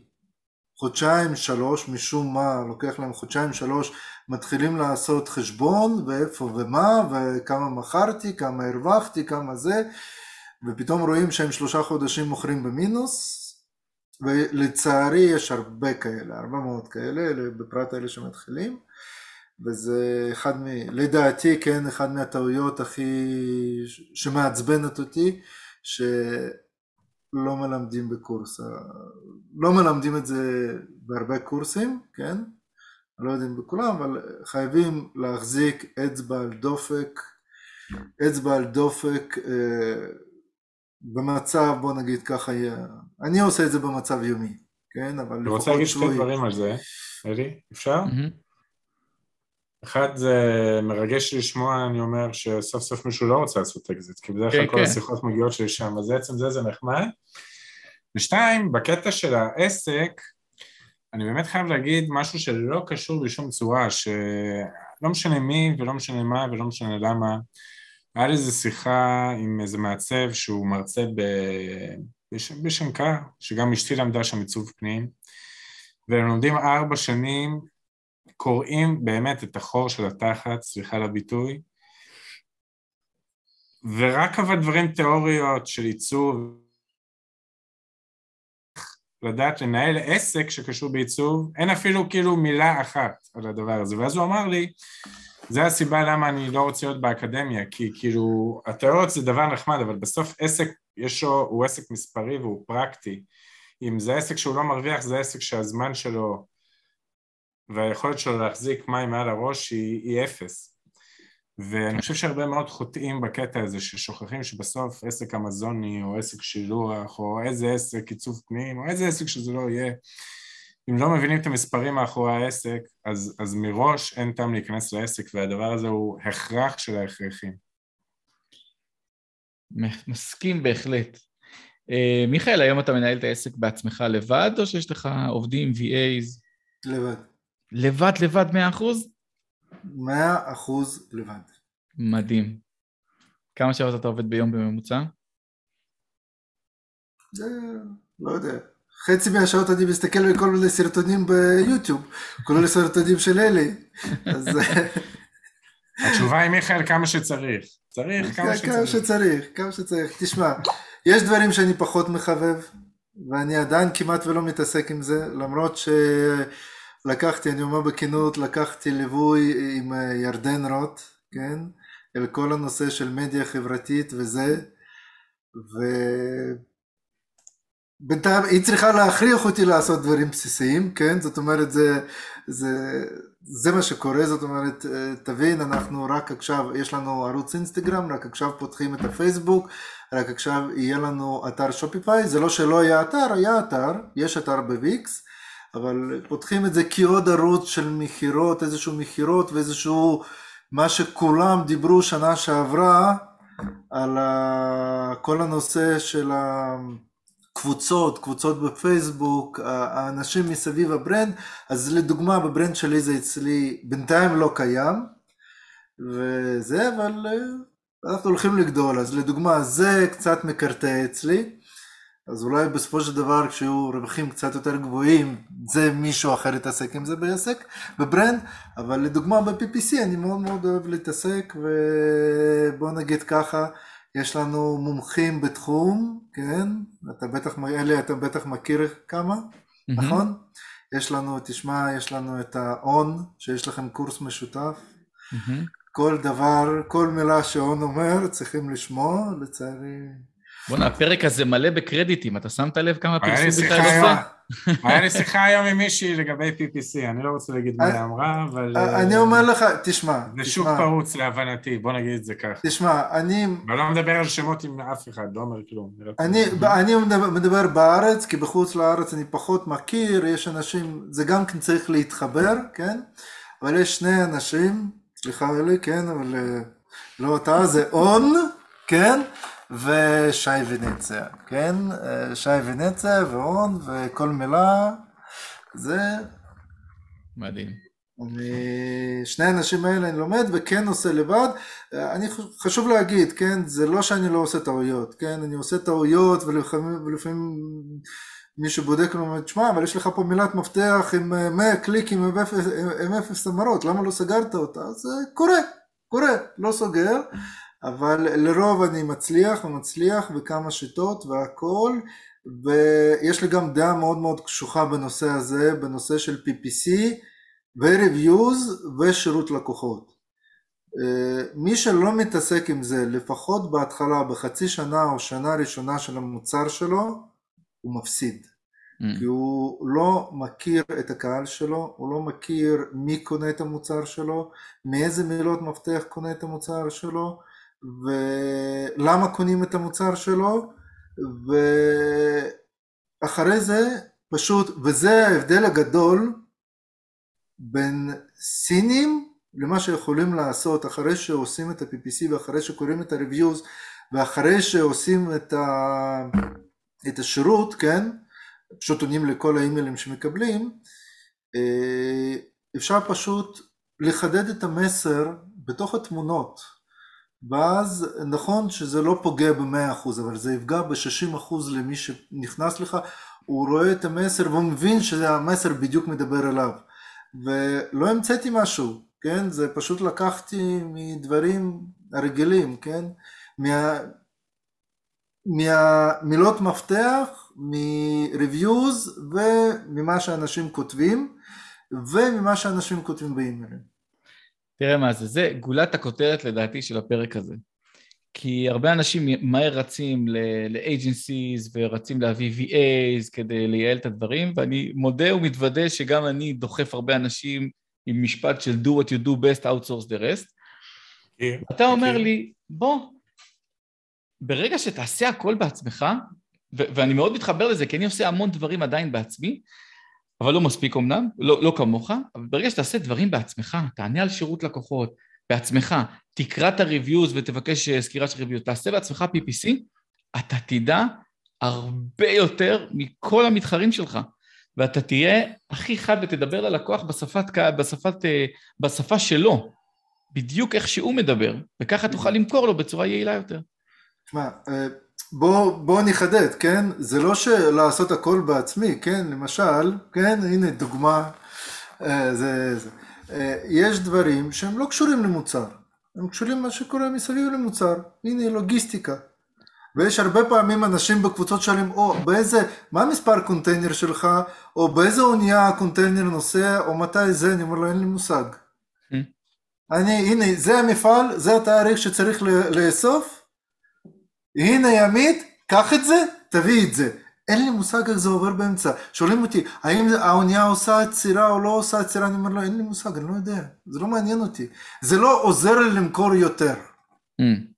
חודשיים, שלוש, משום מה, לוקח להם חודשיים, שלוש, מתחילים לעשות חשבון, ואיפה ומה, וכמה מכרתי, כמה הרווחתי, כמה זה, ופתאום רואים שהם שלושה חודשים מוכרים במינוס, ולצערי יש הרבה כאלה, הרבה מאוד כאלה, בפרט אלה שמתחילים, וזה אחד מ... לדעתי, כן, אחד מהטעויות הכי... שמעצבנת אותי, שלא מלמדים בקורס, לא מלמדים את זה בהרבה קורסים, כן, אני לא יודע אם בכולם, אבל חייבים להחזיק אצבע על דופק, אצבע על דופק, אה, במצב, בוא נגיד ככה, אני עושה את זה במצב יומי, כן, אבל אני רוצה להגיד שתי דברים על זה, אלי, אפשר? אחד זה מרגש לשמוע, אני אומר, שסוף סוף מישהו לא רוצה לעשות אקזיט, כי בדרך כלל כל השיחות מגיעות שלי שם, אז בעצם זה, זה נחמד. ושתיים, בקטע של העסק, אני באמת חייב להגיד משהו שלא קשור בשום צורה, שלא משנה מי ולא משנה מה ולא משנה למה, היה לי איזו שיחה עם איזה מעצב שהוא מרצה ב... בש... בשנקר, שגם אשתי למדה שם עיצוב פנים, והם לומדים ארבע שנים, קוראים באמת את החור של התחת, סליחה על הביטוי, ורק אבל דברים תיאוריות של עיצוב, לדעת לנהל עסק שקשור בעיצוב, אין אפילו כאילו מילה אחת על הדבר הזה, ואז הוא אמר לי, זה הסיבה למה אני לא רוצה להיות באקדמיה, כי כאילו, התיאוריות זה דבר נחמד, אבל בסוף עסק, יש לו, הוא עסק מספרי והוא פרקטי. אם זה עסק שהוא לא מרוויח, זה עסק שהזמן שלו והיכולת שלו להחזיק מים מעל הראש היא, היא אפס. ואני חושב שהרבה מאוד חוטאים בקטע הזה, ששוכחים שבסוף עסק אמזוני, או עסק שילוח, או איזה עסק עיצוב פנים, או איזה עסק שזה לא יהיה, אם לא מבינים את המספרים מאחורי העסק, אז, אז מראש אין טעם להיכנס לעסק, והדבר הזה הוא הכרח של ההכרחים. מסכים בהחלט. Uh, מיכאל, היום אתה מנהל את העסק בעצמך לבד, או שיש לך עובדים, VAs? לבד. לבד, לבד, 100 אחוז? 100 אחוז לבד. מדהים. כמה שעות אתה עובד ביום בממוצע? זה, לא יודע. חצי מהשעות אני מסתכל בכל מיני סרטונים ביוטיוב, כולל סרטונים של אלי. אז... התשובה היא מיכאל כמה שצריך. צריך כמה שצריך. כמה שצריך, כמה שצריך. תשמע, יש דברים שאני פחות מחבב, ואני עדיין כמעט ולא מתעסק עם זה, למרות שלקחתי, אני אומר בכנות, לקחתי ליווי עם ירדן רוט, כן? אל כל הנושא של מדיה חברתית וזה, ו... בינתיים היא צריכה להכריח אותי לעשות דברים בסיסיים, כן? זאת אומרת, זה, זה, זה מה שקורה, זאת אומרת, תבין, אנחנו רק עכשיו, יש לנו ערוץ אינסטגרם, רק עכשיו פותחים את הפייסבוק, רק עכשיו יהיה לנו אתר שופיפיי, זה לא שלא היה אתר, היה אתר, יש אתר בוויקס, אבל פותחים את זה כעוד ערוץ של מכירות, איזשהו מכירות ואיזשהו, מה שכולם דיברו שנה שעברה, על כל הנושא של ה... קבוצות, בפייסבוק, האנשים מסביב הברנד, אז לדוגמה בברנד שלי זה אצלי בינתיים לא קיים, וזה, אבל אנחנו הולכים לגדול, אז לדוגמה זה קצת מקרטע אצלי, אז אולי בסופו של דבר כשיהיו רווחים קצת יותר גבוהים, זה מישהו אחר יתעסק עם זה בעסק, בברנד, אבל לדוגמה ב-PPC אני מאוד מאוד אוהב להתעסק, ובוא נגיד ככה, יש לנו מומחים בתחום, כן? אתה בטח, אלי, אתה בטח מכיר כמה, mm-hmm. נכון? יש לנו, תשמע, יש לנו את ה-on, שיש לכם קורס משותף. Mm-hmm. כל דבר, כל מילה שאון אומר, צריכים לשמוע, לצערי. בוא'נה, הפרק הזה מלא בקרדיטים, אתה שמת לב כמה פרסום בכלל עושה? היה לי שיחה היום עם מישהי לגבי PPC, אני לא רוצה להגיד מה היא אמרה, אבל... אני אומר לך, תשמע, זה שוק פרוץ להבנתי, בוא נגיד את זה ככה. תשמע, אני... אני לא מדבר על שמות עם אף אחד, לא אומר כלום. אני מדבר בארץ, כי בחוץ לארץ אני פחות מכיר, יש אנשים, זה גם כן צריך להתחבר, כן? אבל יש שני אנשים, סליחה אלי, כן, אבל לא אתה, זה און, כן? ושי ונציה, כן? שי ונציה ואון וכל מילה, זה... מדהים. אני, שני האנשים האלה אני לומד וכן עושה לבד. אני חשוב להגיד, כן, זה לא שאני לא עושה טעויות, כן, אני עושה טעויות ולפעמים, ולפעמים מישהו בודק ואומר, תשמע, אבל יש לך פה מילת מפתח עם 100 קליקים עם אפס המרות, למה לא סגרת אותה? אז קורה, קורה, לא סוגר. אבל לרוב אני מצליח ומצליח בכמה שיטות והכל ויש לי גם דעה מאוד מאוד קשוחה בנושא הזה, בנושא של PPC ו-Reviews ושירות לקוחות. אה, מי שלא מתעסק עם זה, לפחות בהתחלה, בחצי שנה או שנה ראשונה של המוצר שלו, הוא מפסיד. Mm. כי הוא לא מכיר את הקהל שלו, הוא לא מכיר מי קונה את המוצר שלו, מאיזה מילות מפתח קונה את המוצר שלו, ולמה קונים את המוצר שלו, ואחרי זה פשוט, וזה ההבדל הגדול בין סינים למה שיכולים לעשות אחרי שעושים את ה-PPC ואחרי שקוראים את ה-reviews ואחרי שעושים את, ה... את השירות, כן, פשוט עונים לכל האימיילים שמקבלים, אה, אפשר פשוט לחדד את המסר בתוך התמונות. ואז נכון שזה לא פוגע ב-100% אבל זה יפגע ב-60% למי שנכנס לך, הוא רואה את המסר והוא מבין שהמסר בדיוק מדבר אליו. ולא המצאתי משהו, כן? זה פשוט לקחתי מדברים הרגילים, כן? מה... מהמילות מפתח, מ-reviews וממה שאנשים כותבים וממה שאנשים כותבים באימיילים. תראה מה זה, זה גולת הכותרת לדעתי של הפרק הזה. כי הרבה אנשים מהר רצים ל-agencies ורצים להביא VAs כדי לייעל את הדברים, ואני מודה ומתוודה שגם אני דוחף הרבה אנשים עם משפט של do what you do best, outsource the rest. Okay. כן, אתה אומר okay. כן. לי, בוא, ברגע שתעשה הכל בעצמך, ואני מאוד מתחבר לזה, כי אני עושה המון דברים עדיין בעצמי, אבל לא מספיק אמנם, לא, לא כמוך, אבל ברגע שתעשה דברים בעצמך, תענה על שירות לקוחות בעצמך, תקרא את ה-reviews ותבקש אה, סקירה של reviews, תעשה בעצמך PPC, אתה תדע הרבה יותר מכל המתחרים שלך, ואתה תהיה הכי חד ותדבר ללקוח בשפת, בשפת, אה, בשפה שלו, בדיוק איך שהוא מדבר, וככה תוכל למכור לו בצורה יעילה יותר. תשמע, אה, בוא, בוא נחדד, כן? זה לא שלעשות הכל בעצמי, כן? למשל, כן? הנה דוגמה, אה, זה, זה. אה, יש דברים שהם לא קשורים למוצר, הם קשורים למה שקורה מסביב למוצר, הנה לוגיסטיקה. ויש הרבה פעמים אנשים בקבוצות שואלים, או באיזה, מה המספר קונטיינר שלך, או באיזה אונייה הקונטיינר נוסע, או מתי זה, אני אומר לו, אין לי מושג. Mm. אני, הנה, זה המפעל, זה התאריך שצריך לאסוף, הנה עמית, קח את זה, תביא את זה. אין לי מושג איך זה עובר באמצע. שואלים אותי, האם האונייה עושה עצירה או לא עושה עצירה? אני אומר לו, אין לי מושג, אני לא יודע. זה לא מעניין אותי. זה לא עוזר לי למכור יותר. Mm.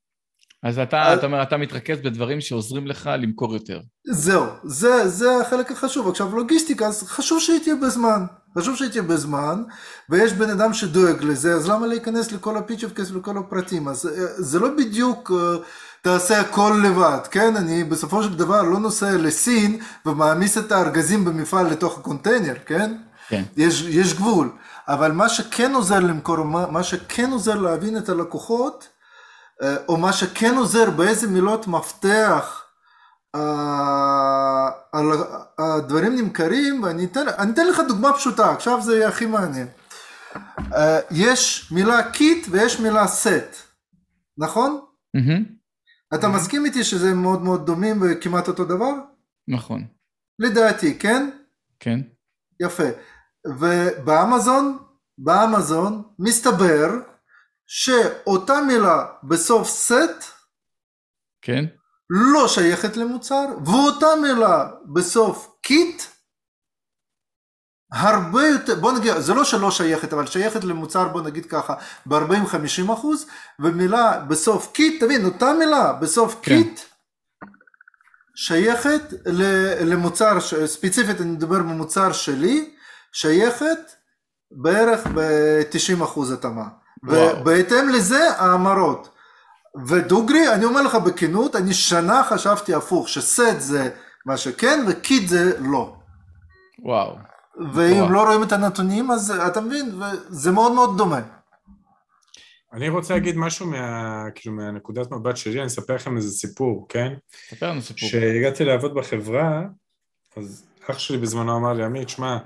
אז אתה, אתה אומר, אתה מתרכז בדברים שעוזרים לך למכור יותר. זהו, זה, זה החלק החשוב. עכשיו, לוגיסטיקה, אז חשוב שהיא תהיה בזמן. חשוב שהיא תהיה בזמן, ויש בן אדם שדואג לזה, אז למה להיכנס לכל הפיצ' אוף כסף ולכל הפרטים? אז אה, זה לא בדיוק... Uh, תעשה הכל לבד, כן? אני בסופו של דבר לא נוסע לסין ומעמיס את הארגזים במפעל לתוך הקונטיינר, כן? כן. יש, יש גבול. אבל מה שכן עוזר למכור, מה, מה שכן עוזר להבין את הלקוחות, אה, או מה שכן עוזר באיזה מילות מפתח ה- ה- הדברים נמכרים, ואני אתן, אני אתן לך דוגמה פשוטה, עכשיו זה יהיה הכי מעניין. אה, יש מילה kit ויש מילה סט, נכון? מהמם, אתה מסכים איתי שזה מאוד מאוד דומים וכמעט אותו דבר? נכון, לדעתי, כן? כן, יפה. ובאמזון, באמזון, מסתבר שאותה מילה בסוף סט כן, לא שייכת למוצר, ואותה מילה בסוף קיט הרבה יותר, בוא נגיד, זה לא שלא שייכת, אבל שייכת למוצר, בוא נגיד ככה, ב-40-50 אחוז, ומילה בסוף kit, תבין, אותה מילה בסוף כן. קיט, שייכת למוצר, ספציפית אני מדבר במוצר שלי, שייכת בערך ב-90 אחוז התאמה. ובהתאם לזה ההמרות. ודוגרי, אני אומר לך בכנות, אני שנה חשבתי הפוך, שסט זה מה שכן ו kit זה לא. וואו, ואם וואו. לא רואים את הנתונים, אז אתה מבין, זה מאוד מאוד דומה. אני רוצה להגיד משהו מה, כאילו, מהנקודת מבט שלי, אני אספר לכם איזה סיפור, כן? ספר לנו סיפור. כשהגעתי לעבוד בחברה, אז אח שלי בזמנו אמר לי, עמית, שמע,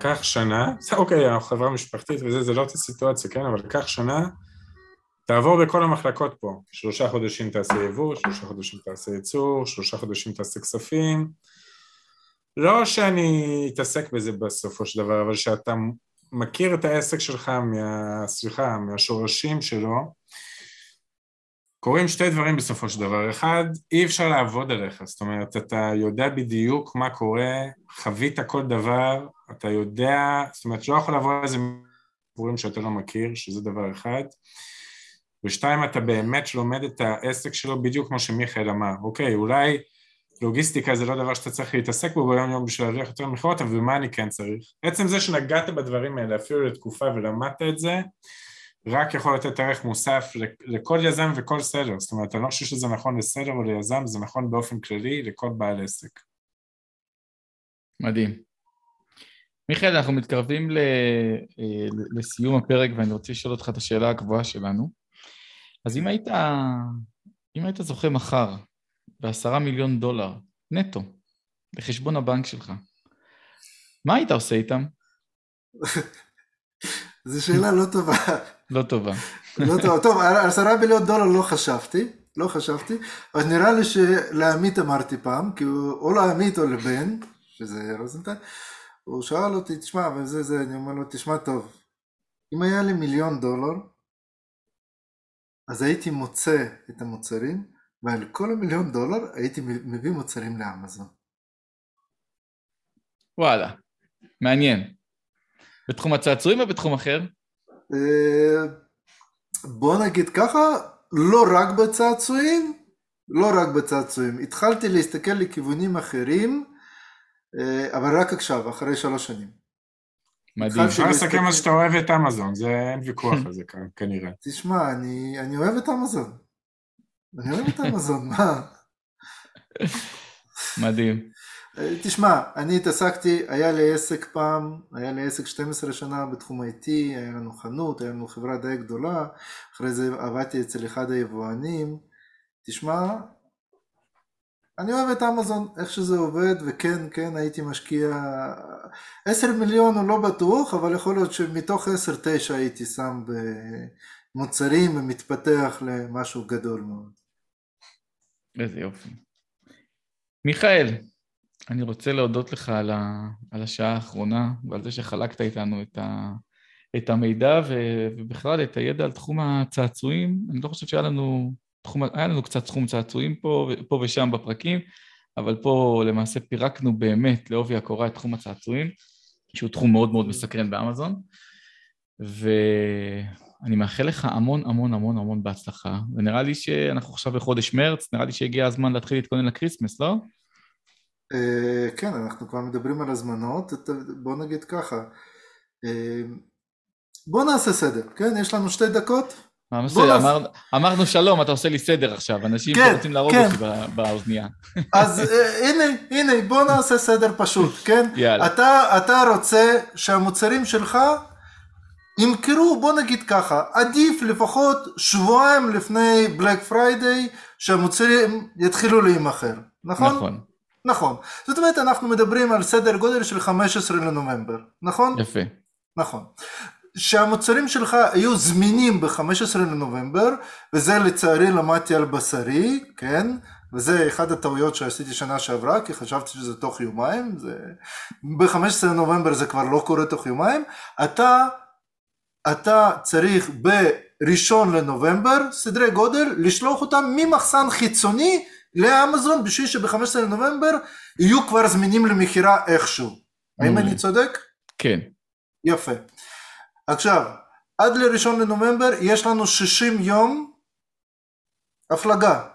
קח שנה, זה *laughs* אוקיי, אנחנו חברה משפחתית וזה, זה לא אותה סיטואציה, כן? אבל קח שנה, תעבור בכל המחלקות פה. שלושה חודשים תעשה יבוא, שלושה חודשים תעשה ייצור, שלושה חודשים תעשה כספים. לא שאני אתעסק בזה בסופו של דבר, אבל שאתה מכיר את העסק שלך, מה, סליחה, מהשורשים שלו, קורים שתי דברים בסופו של דבר. אחד, אי אפשר לעבוד עליך, זאת אומרת, אתה יודע בדיוק מה קורה, חווית כל דבר, אתה יודע, זאת אומרת, לא יכול על איזה סיפורים שאתה לא מכיר, שזה דבר אחד. ושתיים, אתה באמת לומד את העסק שלו בדיוק כמו שמיכאל אמר. אוקיי, אולי לוגיסטיקה זה לא דבר שאתה צריך להתעסק בו ביום יום בשביל להרוויח יותר מכירות, אבל מה אני כן צריך? עצם זה שנגעת בדברים האלה אפילו לתקופה ולמדת את זה, רק יכול לתת ערך מוסף לכל יזם וכל סלר. זאת אומרת, אני לא חושב שזה נכון לסלר או ליזם, זה נכון באופן כללי לכל בעל עסק. מדהים. מיכאל, אנחנו מתקרבים ל, אה, לסיום הפרק ואני רוצה לשאול אותך את השאלה הקבועה שלנו. אז אם היית, אם היית זוכה מחר בעשרה מיליון דולר נטו לחשבון הבנק שלך, מה היית עושה איתם? *laughs* זו שאלה לא טובה. לא טובה. לא טובה. טוב, על עשרה מיליון דולר לא חשבתי, לא חשבתי, אבל נראה לי שלעמית אמרתי פעם, כי הוא, או לעמית או לבן, שזה רוזנטל, הוא שאל אותי, תשמע, וזה זה, אני אומר לו, תשמע טוב, אם היה לי מיליון דולר, אז הייתי מוצא את המוצרים, ועל כל המיליון דולר הייתי מביא מוצרים לאמזון. וואלה, מעניין. בתחום הצעצועים או בתחום אחר? אה, בוא נגיד ככה, לא רק בצעצועים, לא רק בצעצועים. התחלתי להסתכל לכיוונים אחרים, אה, אבל רק עכשיו, אחרי שלוש שנים. מדהים. אפשר לסכם על שאתה אוהב את אמזון, זה אין ויכוח *laughs* על זה כאן, כנראה. תשמע, אני, אני אוהב את אמזון. אני אוהב את אמזון, מה? מדהים. תשמע, אני התעסקתי, היה לי עסק פעם, היה לי עסק 12 שנה בתחום IT, היה לנו חנות, היה לנו חברה די גדולה, אחרי זה עבדתי אצל אחד היבואנים. תשמע, אני אוהב את אמזון, איך שזה עובד, וכן, כן, הייתי משקיע 10 מיליון הוא לא בטוח, אבל יכול להיות שמתוך 10-9 הייתי שם במוצרים ומתפתח למשהו גדול מאוד. איזה יופי. מיכאל, אני רוצה להודות לך על, ה, על השעה האחרונה ועל זה שחלקת איתנו את, ה, את המידע ו, ובכלל את הידע על תחום הצעצועים. אני לא חושב שהיה לנו, תחום, היה לנו קצת תחום צעצועים פה, פה ושם בפרקים, אבל פה למעשה פירקנו באמת לעובי הקורה את תחום הצעצועים, שהוא תחום מאוד מאוד מסקרן באמזון. ואני מאחל לך המון המון המון המון בהצלחה, ונראה לי שאנחנו עכשיו בחודש מרץ, נראה לי שהגיע הזמן להתחיל להתכונן לקריסמס, לא? Uh, כן, אנחנו כבר מדברים על הזמנות, בוא נגיד ככה, אה, בוא נעשה סדר, כן? יש לנו שתי דקות. מה בסדר, אמר, אמרנו שלום, אתה עושה לי סדר עכשיו, אנשים כן, רוצים להרוג כן. אותי באוזנייה. *laughs* אז אה, הנה, הנה, בוא נעשה סדר פשוט, כן? יאללה. אתה, אתה רוצה שהמוצרים שלך ימכרו, בוא נגיד ככה, עדיף לפחות שבועיים לפני בלק פריידיי שהמוצרים יתחילו להימכר. נכון? נכון, נכון. זאת אומרת, אנחנו מדברים על סדר גודל של 15 לנובמבר, נכון? יפה. נכון. שהמוצרים שלך היו זמינים ב-15 לנובמבר, וזה לצערי למדתי על בשרי, כן? וזה אחד הטעויות שעשיתי שנה שעברה, כי חשבתי שזה תוך יומיים, זה... ב-15 לנובמבר זה כבר לא קורה תוך יומיים, אתה, אתה צריך בראשון לנובמבר, סדרי גודל, לשלוח אותם ממחסן חיצוני לאמזון, בשביל שב-15 לנובמבר יהיו כבר זמינים למכירה איכשהו. האם מעולה. אני צודק? כן, יפה. עכשיו, עד לראשון לנובמבר יש לנו 60 יום הפלגה.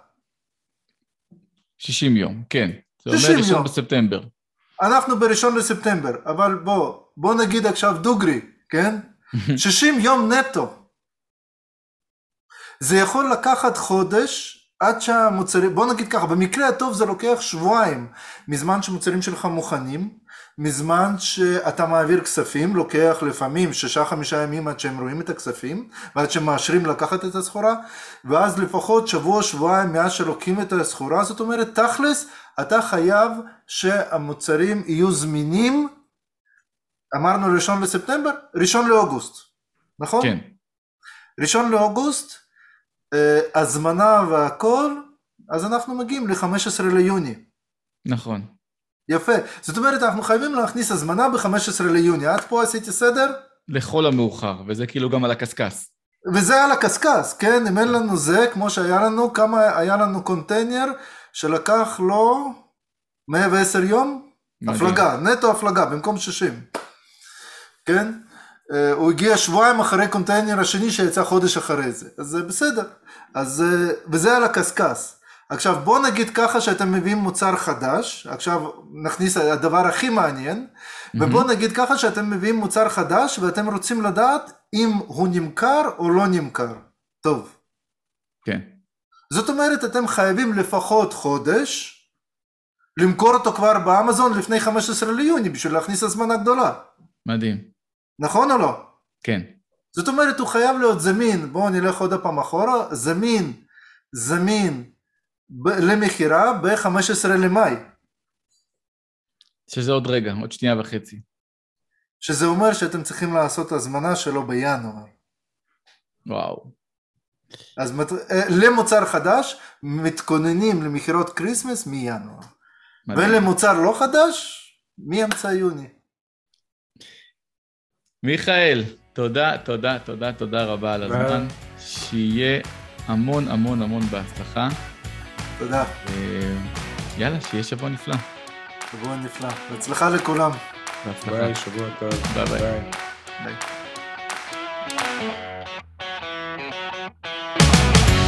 60 יום, כן. זה 60 אומר ראשון יום. בספטמבר. אנחנו בראשון לספטמבר, אבל בוא, בוא נגיד עכשיו דוגרי, כן? 60 יום נטו. זה יכול לקחת חודש עד שהמוצרים, בוא נגיד ככה, במקרה הטוב זה לוקח שבועיים מזמן שמוצרים שלך מוכנים, מזמן שאתה מעביר כספים, לוקח לפעמים שישה חמישה ימים עד שהם רואים את הכספים, ועד שמאשרים לקחת את הסחורה, ואז לפחות שבוע שבועיים מאז שלוקחים את הסחורה, זאת אומרת תכלס, אתה חייב שהמוצרים יהיו זמינים, אמרנו ראשון לספטמבר, ראשון לאוגוסט, נכון? כן, ראשון לאוגוסט, אה, הזמנה והכל, אז אנחנו מגיעים ל-15 ליוני. נכון. יפה. זאת אומרת, אנחנו חייבים להכניס הזמנה ב-15 ליוני. עד פה עשיתי סדר? לכל המאוחר, וזה כאילו גם על הקשקש. וזה על הקשקש, כן? אם אין לנו זה, כמו שהיה לנו, כמה היה לנו קונטיינר שלקח לו 110 יום? מדהים. הפלגה, נטו הפלגה, במקום 60. כן? אה, הוא הגיע שבועיים אחרי קונטיינר השני שיצא חודש אחרי זה. אז זה בסדר. אז, אה, וזה על הקשקש. עכשיו בוא נגיד ככה שאתם מביאים מוצר חדש, עכשיו נכניס הדבר הכי מעניין, ובוא נגיד ככה שאתם מביאים מוצר חדש ואתם רוצים לדעת אם הוא נמכר או לא נמכר. טוב. כן, זאת אומרת אתם חייבים לפחות חודש למכור אותו כבר באמזון לפני 15 ליוני בשביל להכניס הזמנה גדולה. מדהים. נכון או לא? כן, זאת אומרת הוא חייב להיות זמין, בואו נלך עוד פעם אחורה, זמין, זמין ב- למכירה ב-15 למאי, שזה עוד רגע, עוד שנייה וחצי. שזה אומר שאתם צריכים לעשות הזמנה שלו בינואר. וואו. אז מת... אה, למוצר חדש מתכוננים למכירות Christmas מינואר, מדהים. ולמוצר לא חדש מאמצע יוני. מיכאל, תודה, תודה, תודה, תודה רבה על הזמן. שיהיה המון המון המון בהצלחה. תודה. אה, יאללה, שיהיה שבוע נפלא. שבוע נפלא. בהצלחה לכולם. בהצלחה. ביי, שבוע טוב. ביי ביי. ביי.